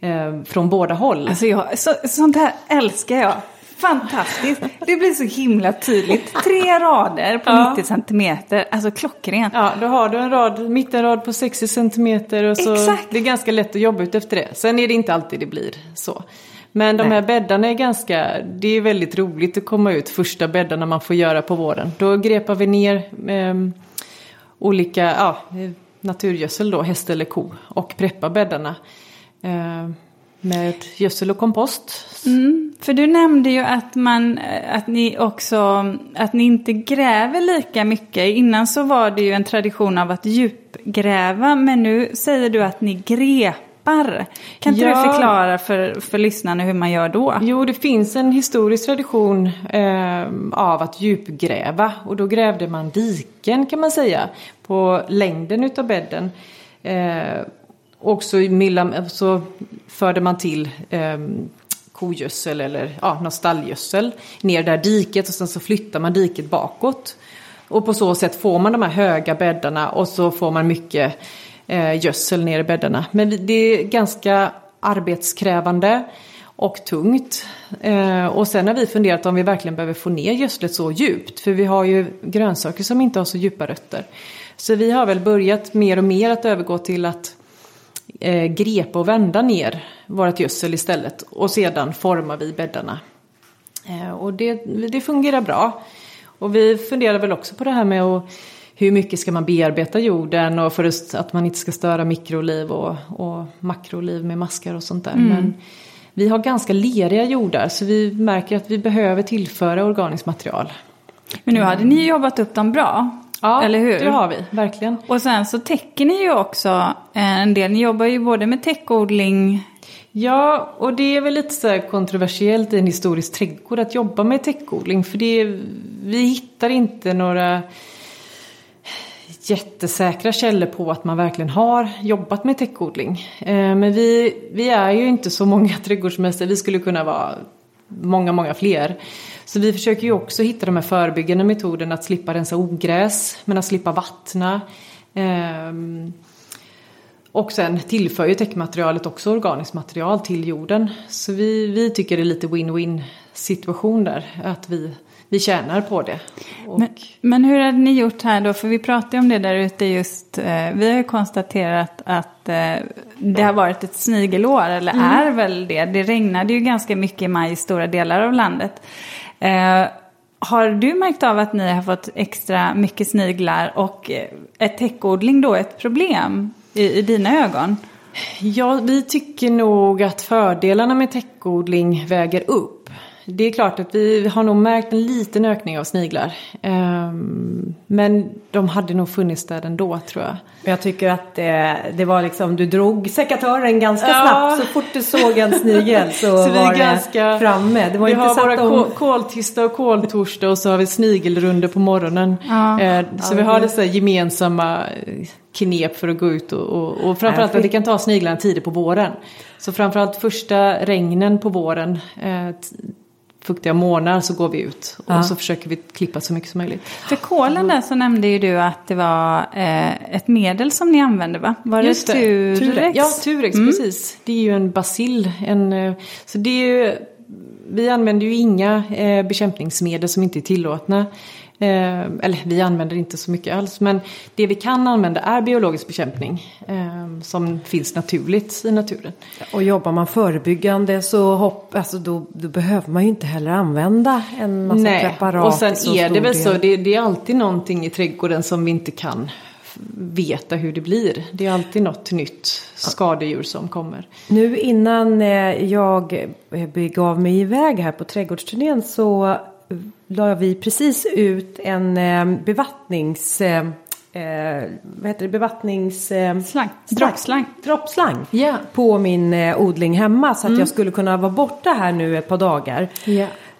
C: eh, från båda håll.
B: Alltså jag, så, sånt här älskar jag. Fantastiskt. Det blir så himla tydligt. Tre rader på
C: Ja.
B: 90 centimeter. Alltså klockrent.
C: Ja, då har du en rad, mittenrad på 60 centimeter och så
B: Exakt.
C: det är ganska lätt att jobba ut efter det. Sen är det inte alltid det blir så. Men de här bäddarna är ganska, det är väldigt roligt att komma ut första bäddarna man får göra på våren. Då grepar vi ner eh, olika, ja, naturgödsel då, häst eller ko och preppar bäddarna. Eh, med gödsel och kompost.
B: För du nämnde ju att, man, eh, att ni också att ni inte gräver lika mycket. Innan så var det ju en tradition av att djupgräva. Men nu säger du att ni grepar. Kan inte
C: Ja.
B: du förklara för, för lyssnarna hur man gör då?
C: Jo, det finns en historisk tradition eh, av att djupgräva och då grävde man diken kan man säga på längden utav bädden. Eh, och så, i så förde man till eh, kogödsel eller ja, någon stallgödsel ner där diket och sen så flyttar man diket bakåt. Och på så sätt får man de här höga bäddarna och så får man mycket eh, gödsel ner i bäddarna. Men det är ganska arbetskrävande och tungt. Eh, och sen har vi funderat om vi verkligen behöver få ner gödslet så djupt. För vi har ju grönsaker som inte har så djupa rötter. Så vi har väl börjat mer och mer att övergå till att eh, grepa och vända ner vårt gödsel istället. Och sedan formar vi bäddarna. Eh, och det, det fungerar bra. Och vi funderar väl också på det här med att, hur mycket ska man bearbeta jorden och för att- man inte ska störa mikroliv och, och makroliv med maskar och sånt där. Men vi har ganska leriga jordar så vi märker att vi behöver tillföra organiskt material.
B: Men nu hade ni jobbat upp dem bra. Eller hur?
C: det har vi, verkligen.
B: Och sen så täcker ni ju också en del. Ni jobbar ju både med täckodling.
C: Ja, och det är väl lite så kontroversiellt i en historisk trädgård att jobba med täckodling. För det vi hittar inte några jättesäkra källor på att man verkligen har jobbat med täckodling. Eh, Men vi, vi är ju inte så många trädgårdsmästare, vi skulle kunna vara många, många fler. Så vi försöker ju också hitta de här förebyggande metoderna att slippa rensa ogräs, men att slippa vattna. Ehm, och sen tillför ju täckmaterialet också organiskt material till jorden. Så vi, vi tycker det är lite win-win situation där. Att vi, vi tjänar på det. Och,
B: Men, men hur hade ni gjort här då? För vi pratade om det där ute just. Eh, vi har ju konstaterat att eh, det har varit ett snigelår, eller är väl det. Det regnade ju ganska mycket i maj i stora delar av landet. Eh, har du märkt av att ni har fått extra mycket sniglar och eh, är täckodling då ett problem i, i dina ögon?
C: Ja, vi tycker nog att fördelarna med täckodling väger upp. Det är klart att vi har nog märkt en liten ökning av sniglar. Ehm, men de hade nog funnits där ändå tror jag.
A: Jag tycker att det, det var liksom, du drog sekatören ganska
C: Ja.
A: snabbt. Så fort du såg en snigel så,
C: Så
A: var
C: ganska-
A: det framme. Det var
C: vi har våra kol- koltisdag och koltorsdag och så har vi snigelrunde på morgonen.
B: Ja.
C: Eh, så vi har
A: det-
C: här gemensamma eh, knep för att gå ut och, och, och framförallt att vi kan ta sniglarna tidigt på våren. Så framförallt första regnen på våren, eh, fuktiga månader så går vi ut och
A: Ja.
C: så försöker vi klippa så mycket som möjligt.
B: För kolen där så nämnde ju du att det var eh, ett medel som ni använde va? Var det,
C: Just
B: Turex?
C: Ja, Turex, precis. Det är ju en bacill. En, eh, så det är ju, vi använder ju inga eh, bekämpningsmedel som inte är tillåtna. Eh, eller vi använder inte så mycket alls. Men det vi kan använda är biologisk bekämpning. Eh, som finns naturligt i naturen.
A: Och jobbar man förebyggande så hopp, alltså då, då behöver man ju inte heller använda en massa
C: Nej.
A: preparat.
C: Och sen är det väl så. Det, det är alltid någonting i trädgården som vi inte kan veta hur det blir. Det är alltid något nytt skadedjur som kommer.
A: Nu innan eh, jag begav mig iväg här på trädgårdsturnén så la vi precis ut en eh, bevattnings... Eh, eh, vad heter det? Bevattnings... Eh,
B: Slang. Droppslang.
A: droppslang
C: Ja.
A: på min eh, odling hemma så att jag skulle kunna vara borta här nu ett par dagar.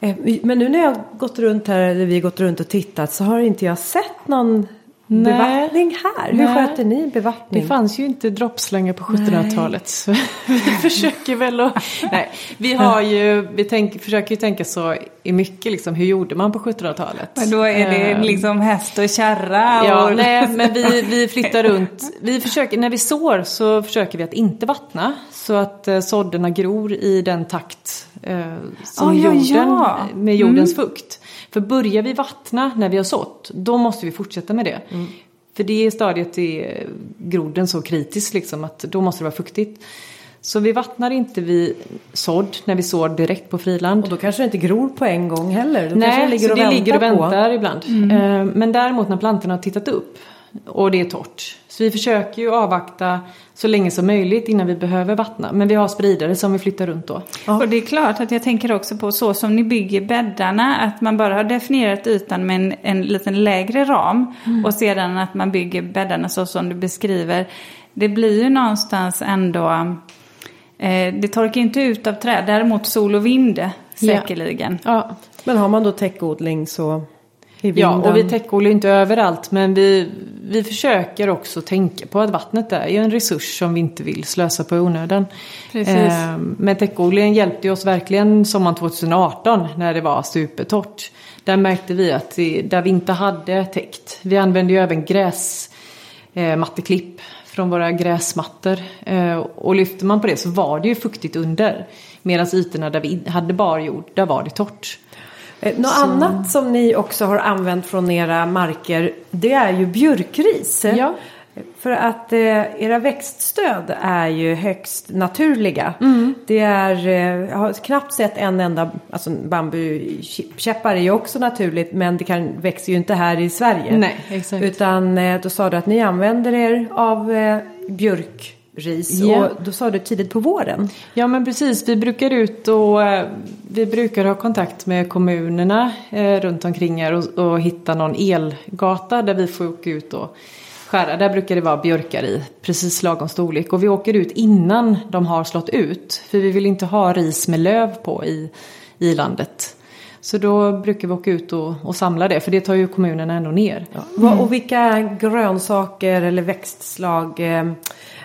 A: Eh, Men nu när jag gått runt här, eller vi har gått runt och tittat så har inte jag sett någon
C: Nej.
A: bevattning här. Hur
C: Nej.
A: sköter ni bevattning?
C: Det fanns ju inte droppslangar på 1700-talet. Så vi försöker väl att... Nej, vi har ju... Vi tänk, försöker ju tänka så i mycket liksom. Hur gjorde man på 1700-talet?
B: Men då är det
C: Eh,
B: liksom häst och kärra. Och...
C: Ja, nej, men vi, vi flyttar runt. Vi försöker, när vi sår så försöker vi att inte vattna. Så att eh, sådderna gror i den takt eh, som
B: Ah, ja,
C: jorden,
B: ja.
C: med jordens fukt. För börjar vi vattna när vi har sått, då måste vi fortsätta med det. För det stadiet är groden så kritisk liksom att då måste det vara fuktigt. Så vi vattnar inte vid sådd när vi sår direkt på friland.
A: Och då kanske det inte gror på en gång heller. Då
C: Nej,
A: det ligger
C: så
A: och
C: det
A: väntar
C: ligger och
A: på.
C: väntar ibland. Eh, Men däremot när plantorna har tittat upp och det är torrt. Så vi försöker ju avvakta så länge som möjligt innan vi behöver vattna. Men vi har spridare som vi flyttar runt då.
B: Och det är klart att jag tänker också på så som ni bygger bäddarna, att man bara har definierat ytan med en, en liten lägre ram och sedan att man bygger bäddarna så som du beskriver. Det blir ju någonstans ändå, eh, det torkar inte ut av träd, däremot sol och vind säkerligen.
C: Ja,
A: Men har man då täckodling så i
C: ja
A: vinden.
C: och vi täckodlar ju inte överallt. Men vi, vi försöker också tänka på att vattnet är ju en resurs som vi inte vill slösa på i onödan.
B: Precis.
C: Eh, Men täckodlingen hjälpte oss verkligen sommaren 2018 när det var supertorrt. Där märkte vi att det, där vi inte hade täckt. Vi använde ju även gräsmatteklipp från våra gräsmattor. Eh, Och lyfter man på det så var det ju fuktigt under. Medan ytorna där vi hade bar jord, där var det torrt.
A: Eh, Något annat som ni också har använt från era marker det är ju björkris.
C: Ja.
A: För att eh, era växtstöd är ju högst naturliga.
C: Mm.
A: Det är, eh, jag har knappt sett en enda, alltså bambukäppar är ju också naturligt men det kan, växer ju inte här i Sverige.
C: Nej, exakt.
A: Utan eh, då sa du att ni använder er av eh, björkris
C: Ja.
A: och då sa du tidigt på våren.
C: Ja men precis, vi brukar ut och eh, vi brukar ha kontakt med kommunerna eh, runt omkring här och, och hitta någon elgata där vi får åka ut och skära. Där brukar det vara björkar i, precis lagom storlek. Och vi åker ut innan de har slått ut. För vi vill inte ha ris med löv på i, i landet. Så då brukar vi åka ut och, och samla det, för det tar ju kommunerna ändå ner.
A: Vad- Och vilka grönsaker eller växtslag eh,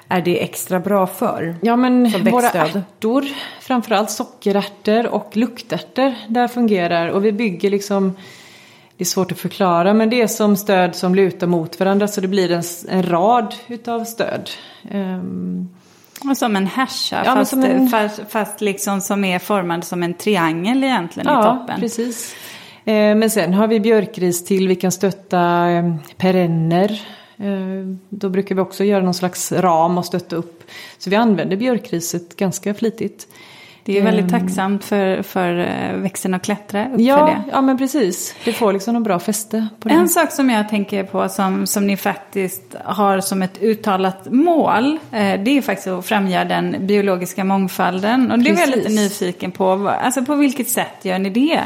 A: är det extra bra för?
C: Ja men våra ärtor, framförallt sockerärtor och luktärtor, där fungerar och vi bygger liksom det är svårt att förklara men det är som stöd som lutar mot varandra så det blir en, en rad utav stöd. Ehm,
B: Och som en härsa,
C: Ja,
B: fast,
C: som en-
B: fast, fast liksom som är formad som en triangel egentligen i
C: ja,
B: toppen.
C: precis. Eh, men sen har vi björkris till, vi kan stötta eh, perenner. Eh, då brukar vi också göra någon slags ram och stötta upp. Så vi använder björkriset ganska flitigt.
B: Det är väldigt
C: Ehm,
B: tacksamt för, för eh, växten att klättra upp för
C: Ja,
B: det.
C: ja men precis. Det får liksom någon bra fäste på det.
B: En sak som jag tänker på som, som ni faktiskt har som ett uttalat mål, eh, det är faktiskt att främja den biologiska mångfalden. Och det är jag lite
C: Precis.
B: nyfiken på. Alltså på vilket sätt gör ni det?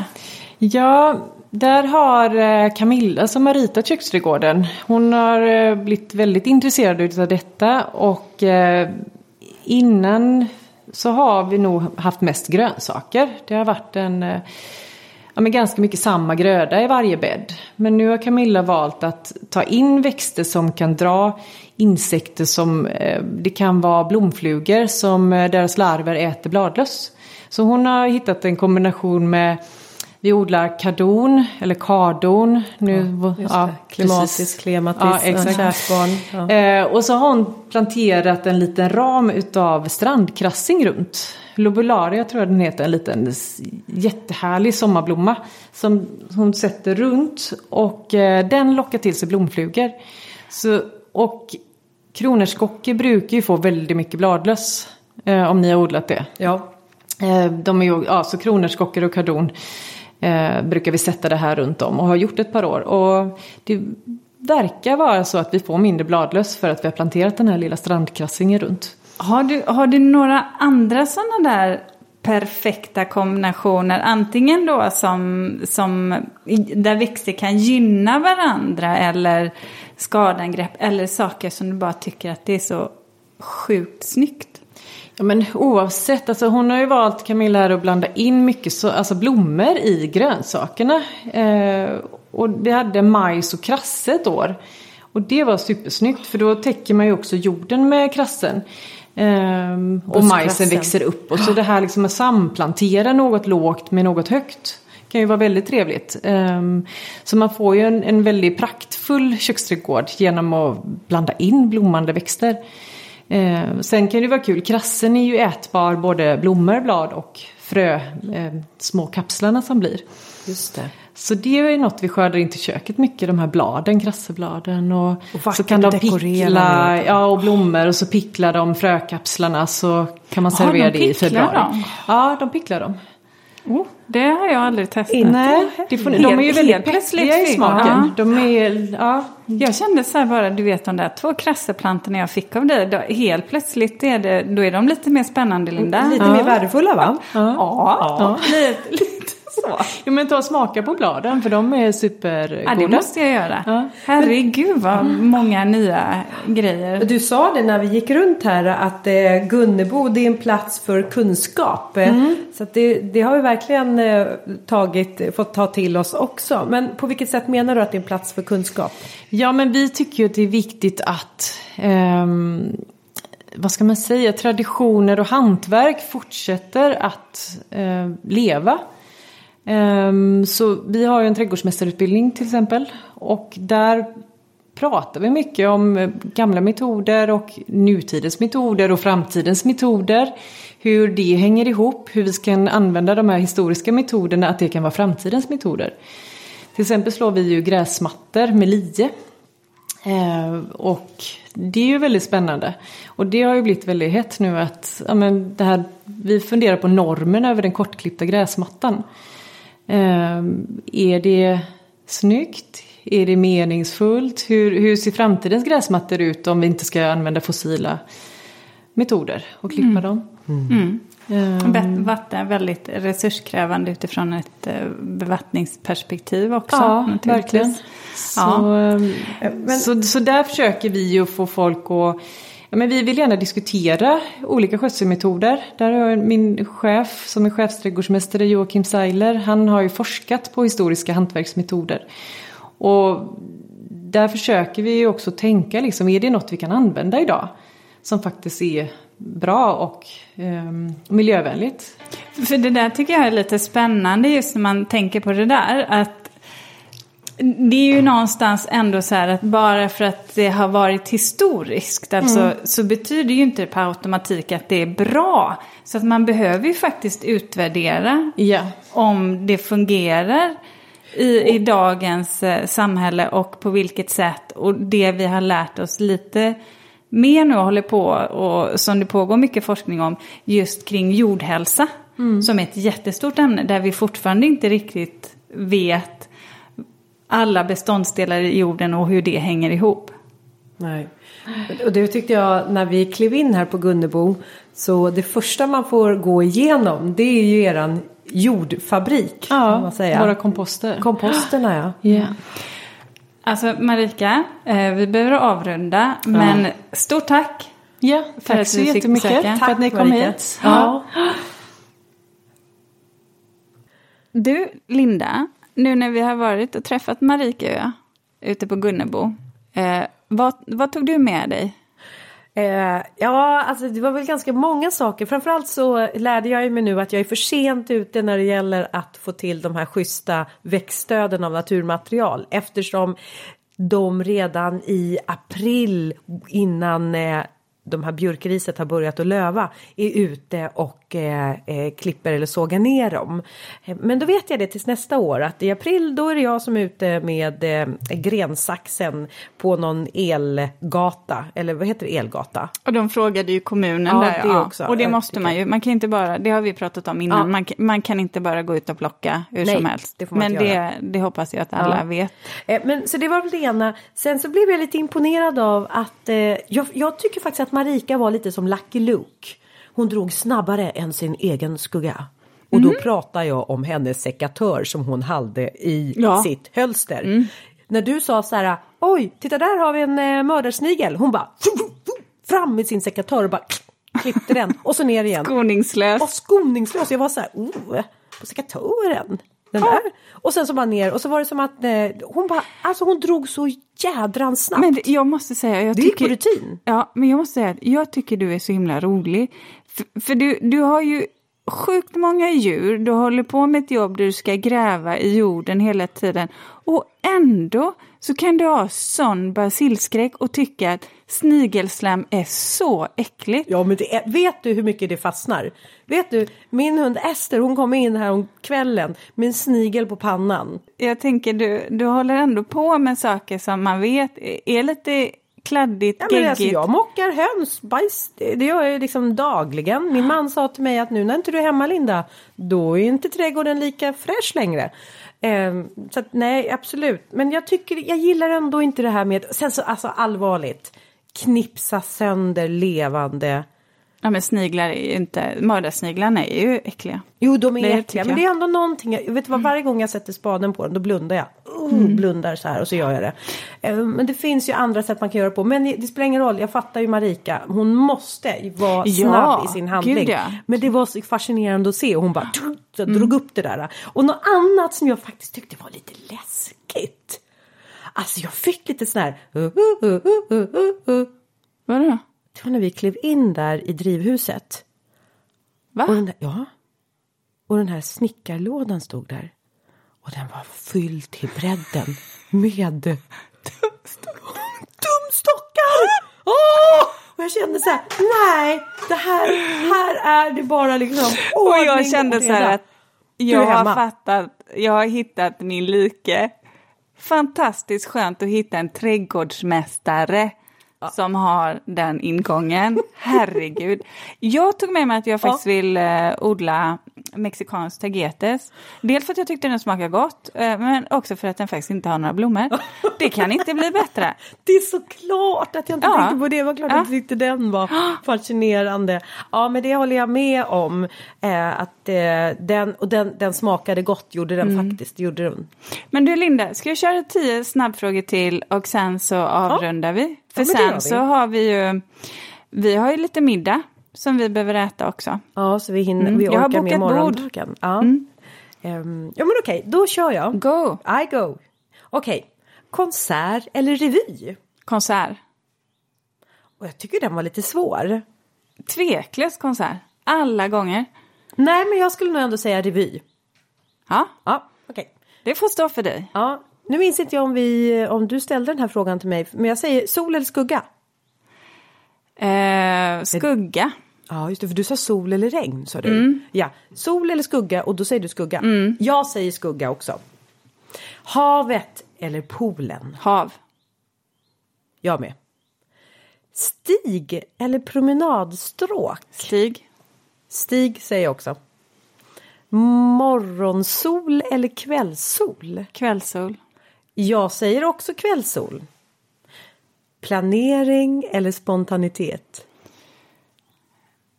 C: Ja, där har eh, Camilla alltså som har ritat köksträdgården, hon har eh, blivit väldigt intresserad av detta och eh, innan så har vi nog haft mest grönsaker. Det har varit en, ja, men ganska mycket samma gröda i varje bädd. Men nu har Camilla valt att ta in växter som kan dra insekter som, det kan vara blomflugor som deras larver äter bladlöss. Så hon har hittat en kombination med vi odlar kardon eller kardon. Nu,
D: ja, klimatisk klematis, ja, exakt. kärsbarn.
C: Ja. Eh, och så har hon planterat en liten ram utav strandkrassing runt. Lobularia tror jag den heter, en liten jättehärlig sommarblomma. Som hon sätter runt och eh, den lockar till sig blomflugor. Så, och kronärtskockor brukar ju få väldigt mycket bladlöss. Eh, om ni har odlat det.
D: Ja.
C: Eh, de är ju, ja, så kronärtskockor och kardon eh, brukar vi sätta det här runt om och har gjort ett par år. Och det verkar vara så att vi får mindre bladlöss för att vi har planterat den här lilla strandkrassingen runt.
B: Har du, har du några andra sådana där perfekta kombinationer? Antingen då som, som där växter kan gynna varandra eller skadangrepp eller saker som du bara tycker att det är så sjukt snyggt.
C: Ja, men oavsett, alltså hon har ju valt Camilla här att blanda in mycket så, alltså blommor i grönsakerna. Eh, och vi hade majs och krasse ett år. Och det var supersnyggt för då täcker man ju också jorden med krassen. Um, och majsen växer upp. Och så det här liksom att samplantera något lågt med något högt kan ju vara väldigt trevligt. Um, så man får ju en, en väldigt praktfull köksträdgård genom att blanda in blommande växter. Uh, sen kan det vara kul, krassen är ju ätbar både blommor, blad och frö, uh, små kapslarna som blir.
D: Just det.
C: Så det är något vi skördar in till köket mycket, de här bladen, krassebladen. Och,
D: och
C: så kan de pickla, ja och blommor och så picklar de frökapslarna så kan man servera det i februari. Dem? Ja, de picklar dem.
B: Oh, det har jag aldrig testat.
C: Nej, det får, de är ju väldigt peppiga i smaken. Ja. De är, ja.
B: Jag kände så här bara, du vet de där två krasseplantorna jag fick av dig. Då, helt plötsligt är, det, då är de lite mer spännande Linda.
D: Lite ja. mer värdefulla va?
B: Ja, ja. ja.
C: Lite, lite så. Jo men ta och smaka på bladen för de är supergoda.
B: Ja det måste jag göra. Ja. Herregud vad mm. många nya grejer.
D: Du sa det när vi gick runt här att eh, Gunnebo det är en plats för kunskap. Eh, mm. Så det, det, har vi verkligen eh, tagit, fått ta till oss också. Men på vilket sätt menar du att det är en plats för kunskap?
C: Ja men vi tycker ju att det är viktigt att um, vad ska man säga, traditioner och hantverk fortsätter att eh, leva. Um, så vi har ju en trädgårdsmästarutbildning till exempel. Och där pratar vi mycket om eh, gamla metoder och nutidens metoder och framtidens metoder. Hur det hänger ihop, hur vi kan använda de här historiska metoderna, att det kan vara framtidens metoder. Till exempel slår vi ju gräsmattor med lie. Ehm, och det är ju väldigt spännande. Och det har ju blivit väldigt hett nu att ja, men det här, vi funderar på normen över den kortklippta gräsmattan. Ehm, är det snyggt? Är det meningsfullt? Hur, hur ser framtidens gräsmattor ut om vi inte ska använda fossila metoder och klippa mm. dem?
B: Mm. Mm. Vatten är väldigt resurskrävande utifrån ett eh, bevattningsperspektiv också.
C: Ja, verkligen. Så, ja. Ehm, men, så, så där försöker vi ju få folk att Ja, men vi vill gärna diskutera olika skötselmetoder. Där har jag min chef som är chefsträdgårdsmästare Joakim Seiler. Han har ju forskat på historiska hantverksmetoder. Och där försöker vi också tänka liksom, är det något vi kan använda idag? Som faktiskt är bra och eh, miljövänligt.
B: För det där tycker jag är lite spännande just när man tänker på det där. Att det är ju någonstans ändå så här att bara för att det har varit historiskt alltså, mm. så betyder ju inte på automatik att det är bra. Så att man behöver ju faktiskt utvärdera
C: yeah.
B: om det fungerar i, i dagens eh, samhälle och på vilket sätt. Och det vi har lärt oss lite mer nu och håller på och som det pågår mycket forskning om just kring jordhälsa. Mm. Som är ett jättestort ämne där vi fortfarande inte riktigt vet alla beståndsdelar i jorden och hur det hänger ihop.
D: Nej. Och det tyckte jag när vi klev in här på Gunnebo. Så det första man får gå igenom det är ju eran jordfabrik.
C: Ja, man säga. våra komposter.
D: Komposterna
C: ja. Yeah.
B: Alltså Marika, eh, vi behöver avrunda. Ja. Men stort tack.
C: Ja, tack så jättemycket tack för att ni kom Marika. hit.
B: Ja. Du, Linda nu när vi har varit och träffat Marika ute på Gunnebo, eh, vad, vad tog du med dig?
A: Eh, ja, alltså det var väl ganska många saker. Framförallt så lärde jag mig nu att jag är för sent ute när det gäller att få till de här schyssta växtstöden av naturmaterial eftersom de redan i april innan eh, de här björkriset har börjat att löva är ute och eh, eh, klipper eller sågar ner dem. Men då vet jag det tills nästa år att i april då är det jag som är ute med eh, grensaxen på någon elgata eller vad heter det, elgata?
B: Och de frågade ju kommunen
A: Ja,
B: där.
A: det
B: ja.
A: också.
B: Och det måste man ju. Man kan inte bara, det har vi pratat om innan,
A: Ja.
B: man, kan- man kan inte bara gå ut och plocka hur
A: Nej,
B: som helst.
A: det
B: Men det, det hoppas jag att alla
A: Ja.
B: vet.
A: Eh, Men så det var väl det ena. Sen så blev jag lite imponerad av att eh, jag, jag tycker faktiskt att Marika var lite som Lucky Luke. Hon drog snabbare än sin egen skugga. Och
B: Mm.
A: då pratar jag om hennes sekatör som hon hade i
B: Ja. Mm.
A: sitt hölster. När du sa så här, oj, titta där har vi en eh, mördarsnigel. Hon bara fram med sin sekatör och bara klippte den och så ner igen.
B: Skoningslös.
A: Och skoningslös. Jag var så här, oh, på sekatören. Den där. Och sen så bara ner och så var det som att eh, hon bara, alltså hon drog så jädrans snabbt.
B: Men jag måste säga, jag
A: det är
B: tycker...
A: på rutin.
B: Ja, men jag måste säga jag tycker du är så himla rolig. För, för du, du har ju sjukt många djur, du håller på med ett jobb där du ska gräva i jorden hela tiden. Och ändå så kan du ha sån basilskräck och tycka att snigelslem är så äckligt.
A: Ja men är, vet du hur mycket det fastnar? Vet du, min hund Ester hon kom in här om kvällen med en snigel på pannan.
B: Jag tänker du, du håller ändå på med saker som man vet är lite kladdigt,
A: Ja, men
B: geggigt.
A: alltså, jag mockar höns, bajs, det gör jag liksom dagligen. Min man sa till mig att nu när inte du är hemma Linda, då är inte trädgården lika fräsch längre. Ehm, så att, nej, absolut. Men jag tycker, jag gillar ändå inte det här med, sen så alltså allvarligt, knipsa sönder levande.
B: Ja men sniglar är ju inte, mördarsniglarna är ju äckliga.
A: Jo, de är
B: Det
A: äckliga, men det är ändå någonting. Jag vet vad, varje gång jag sätter spaden på den, då blundar jag. Uh,
B: Mm.
A: Blundar så här och så gör jag det. Ehm, Men det finns ju andra sätt man kan göra på. Men det spelar ingen roll, jag fattar ju Marika. Hon måste vara
B: Ja,
A: snabb i sin handling.
B: gud ja.
A: Men det var så fascinerande att se. Hon bara så drog upp det där. Och något annat som jag faktiskt tyckte var lite läskigt. Alltså jag fick lite sån här... Uh, uh, uh.
B: Vadå?
A: Det var när vi klev in där i drivhuset.
B: Va?
A: Och den där, ja. Och den här snickarlådan stod där. Och den var fylld till bredden med tumstockar! Åh! Och jag kände så här, nej, det här, här är det bara liksom
B: Och
A: ordning
B: jag kände så här att jag har fattat, jag har hittat min like. Fantastiskt skönt att hitta en trädgårdsmästare som har den ingången. Herregud. Jag tog med mig att jag faktiskt vill eh, odla mexikansk tagetes. Dels för att jag tyckte den smakar gott, eh, men också för att den faktiskt inte har några blommor. Det kan inte bli bättre.
A: Det är så klart att jag inte
B: Ja.
A: tänkte på det. Det var klart
B: Ja.
A: att jag tyckte den var fascinerande. Ja, men det håller jag med om. Eh, att eh, den, och den, den smakade gott, gjorde den
B: Mm.
A: faktiskt. Gjorde den.
B: Men du Linda, ska jag köra tio snabbfrågor till och sen så avrundar vi? För
A: det
B: sen så har vi ju, vi har ju lite middag som vi behöver äta också.
A: Ja, så vi, hinner,
B: Mm,
A: vi
B: jag har
A: orkar med
B: bokat bord.
A: Ja. Ehm, ja, men okej, då kör jag.
B: Go!
A: I go. Okej, konsert eller revy?
B: Konsert.
A: Och jag tycker den var lite svår.
B: Tveklös konsert. Alla gånger.
A: Nej, men jag skulle nog ändå säga revy.
B: Ja,
A: Ja, okej.
B: det får stå för dig.
A: Ja, nu minns inte jag om, vi, om du ställde den här frågan till mig, men jag säger sol eller skugga?
B: Eh, skugga.
A: Ja, just det, för du sa sol eller regn sa du. Ja, sol eller skugga och då säger du skugga. Jag säger skugga också. Havet eller poolen?
B: Hav.
A: Jag med. Stig eller promenadstråk?
B: Stig.
A: Stig säger jag också. Morgonsol eller kvällssol?
B: Kvällssol.
A: Jag säger också kvällssol. Planering eller spontanitet?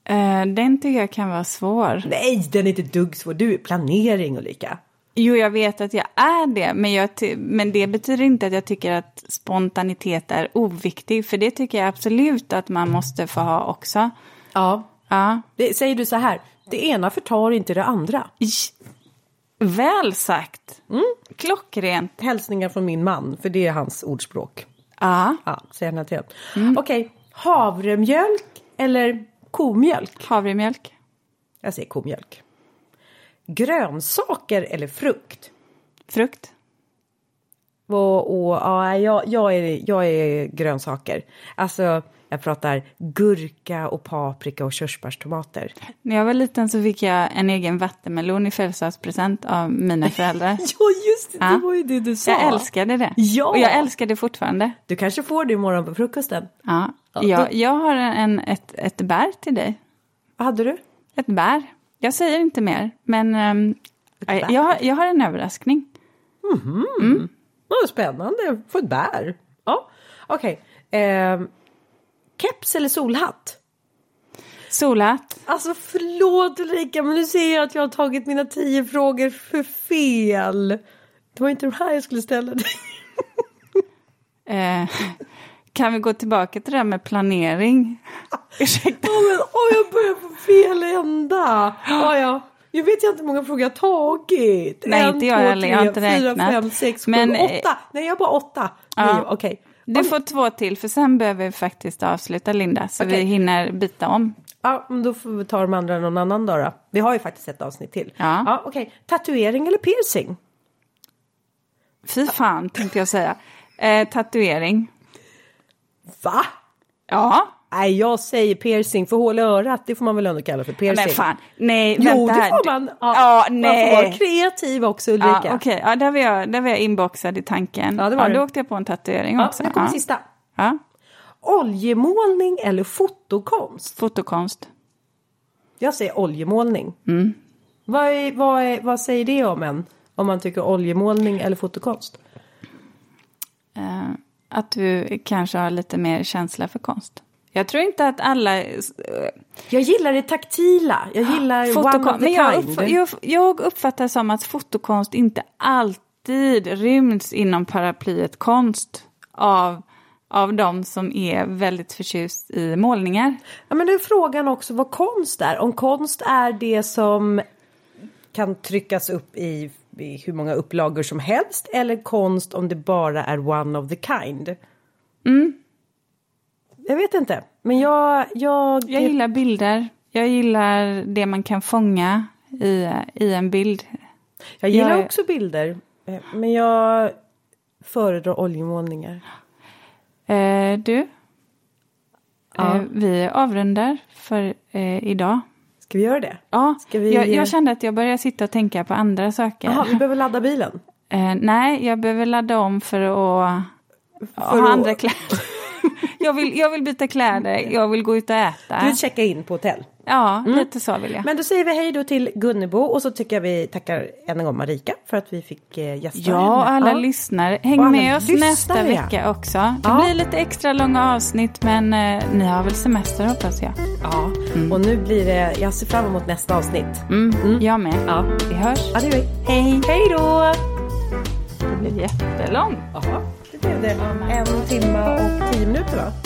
B: Eh, den tycker jag kan vara svår.
A: Nej, den är inte dugg svår. Du är planering Ulrika.
B: Jo, jag vet att jag är det, men, jag men det betyder inte att jag tycker att spontanitet är oviktig, för det tycker jag absolut att man måste få ha också.
A: Ja.
B: Ja,
A: Det, säger du så här, det ena förtar inte det andra.
B: Väl sagt. Klockrent.
A: Hälsningar från min man, för det är hans ordspråk.
B: Ja.
A: Ja, säger han till. Mm. Okej, Havremjölk eller komjölk?
B: Havremjölk.
A: Jag säger komjölk. Grönsaker eller frukt?
B: Frukt.
A: Och, och ja, jag, jag, är, jag är grönsaker. Alltså, jag pratar gurka och paprika och körsbärstomater.
B: När jag var liten så fick jag en egen vattenmelon i födelsedagspresent av mina föräldrar.
A: Ja, just det.
B: Ja.
A: Det var ju det du sa.
B: Jag älskade det.
A: Ja.
B: Och jag älskar det fortfarande.
A: Du kanske får det imorgon på frukosten.
B: Ja.
A: Ja,
B: Jag, jag har en, ett, ett bär till dig.
A: Vad hade du?
B: Ett bär. Jag säger inte mer, men
A: bär?
B: jag, jag har en överraskning.
A: Oh, spännande. Få ett bär. Ja, okej. Ehm, keps eller solhatt?
B: Solhatt.
A: Alltså förlåt Ulrika, men nu ser jag att jag har tagit mina tio frågor för fel. Det var inte de här jag skulle ställa dig.
B: Eh, kan vi gå tillbaka till det här med planering? Ursäkta.
A: Åh, men, åh, jag börjar på fel ända. Ja, ja. Jag vet inte hur många frågor jag har tagit.
B: Nej,
A: en,
B: inte jag
A: två,
B: heller. Jag har inte
A: fyra,
B: räknat.
A: fem, sex, sju,
B: Men, eh,
A: åtta. Nej, jag har bara åtta.
B: Ja.
A: Okej.
B: Du får två till, för sen behöver vi faktiskt avsluta, Linda. Så
A: Okej.
B: vi hinner byta om.
A: Ja, men då får vi ta de andra någon annan dag då. Vi har ju faktiskt ett avsnitt till.
B: Ja.
A: ja Okej, tatuering eller piercing?
B: Fy fan, tänkte jag säga. Eh, tatuering.
A: Va?
B: Ja.
A: Nej, jag säger piercing för hål i örat. Det får man väl ändå kalla för piercing.
B: Men fan, nej,
A: Jo,
B: vänta
A: det
B: här.
A: får man. Ja,
B: Ja,
A: Man får vara
B: nej.
A: kreativ också Ulrika.
B: Ja, Okej, ja, där, var jag, där var jag inboxad i tanken.
A: Ja, det var
B: ja,
A: du.
B: då åkte jag på en tatuering
A: Ja,
B: också.
A: nu kommer
B: ja.
A: sista.
B: Ja.
A: Oljemålning eller fotokonst?
B: Fotokonst.
A: Jag säger oljemålning.
B: Mm.
A: Vad, är, vad, är, vad säger det om en? Om man tycker oljemålning eller fotokonst?
B: Eh, att du kanske har lite mer känsla för konst. Jag tror inte att alla... eh,
A: Jag gillar det taktila. Jag gillar one of
B: Fotokon-
A: the
B: jag, uppf- jag, jag uppfattar som att fotokonst inte alltid ryms inom paraplyet konst av, av de som är väldigt förtjust i målningar.
A: Ja, men det är frågan också vad konst är. Om konst är det som kan tryckas upp i, i hur många upplagor som helst eller konst om det bara är one of the kind.
B: Mm.
A: Jag vet inte, men jag... Jag,
B: Jag gillar bilder. Jag gillar det man kan fånga i, i en bild.
A: jag gillar
B: jag-
A: också bilder, eh, men jag föredrar oljemålningar.
B: Eh, du,
A: Ja.
B: eh, vi avrundar för eh, idag.
A: Ska vi göra det?
B: Ja,
A: vi-
B: jag, jag kände att jag började sitta och tänka på andra saker.
A: Jaha, vi behöver ladda bilen.
B: Eh, nej, jag behöver ladda om för att
A: För
B: ha
A: att-
B: andra kläder. jag, vill, jag vill byta kläder, jag vill gå ut och äta.
A: Du vill checka in på hotell.
B: Ja, lite så vill jag.
A: Men då säger vi hej då till Gunnebo och så tycker jag vi tackar än en gång Marika för att vi fick eh, gästa
B: Ja, alla
A: Ja.
B: lyssnare. Häng
A: alla
B: med oss nästa
A: ja.
B: vecka också. Det
A: Ja.
B: blir lite extra långa avsnitt, men eh, ni har väl semester hoppas jag.
A: Ja, och nu blir det, jag ser fram emot nästa avsnitt.
B: Mm, Jag med.
A: Ja.
B: Vi hörs.
A: Ja, det gör vi.
B: Hej!
A: Hej då!
B: Det blir jättelångt.
A: Det blev det. En timme och tio minuter va?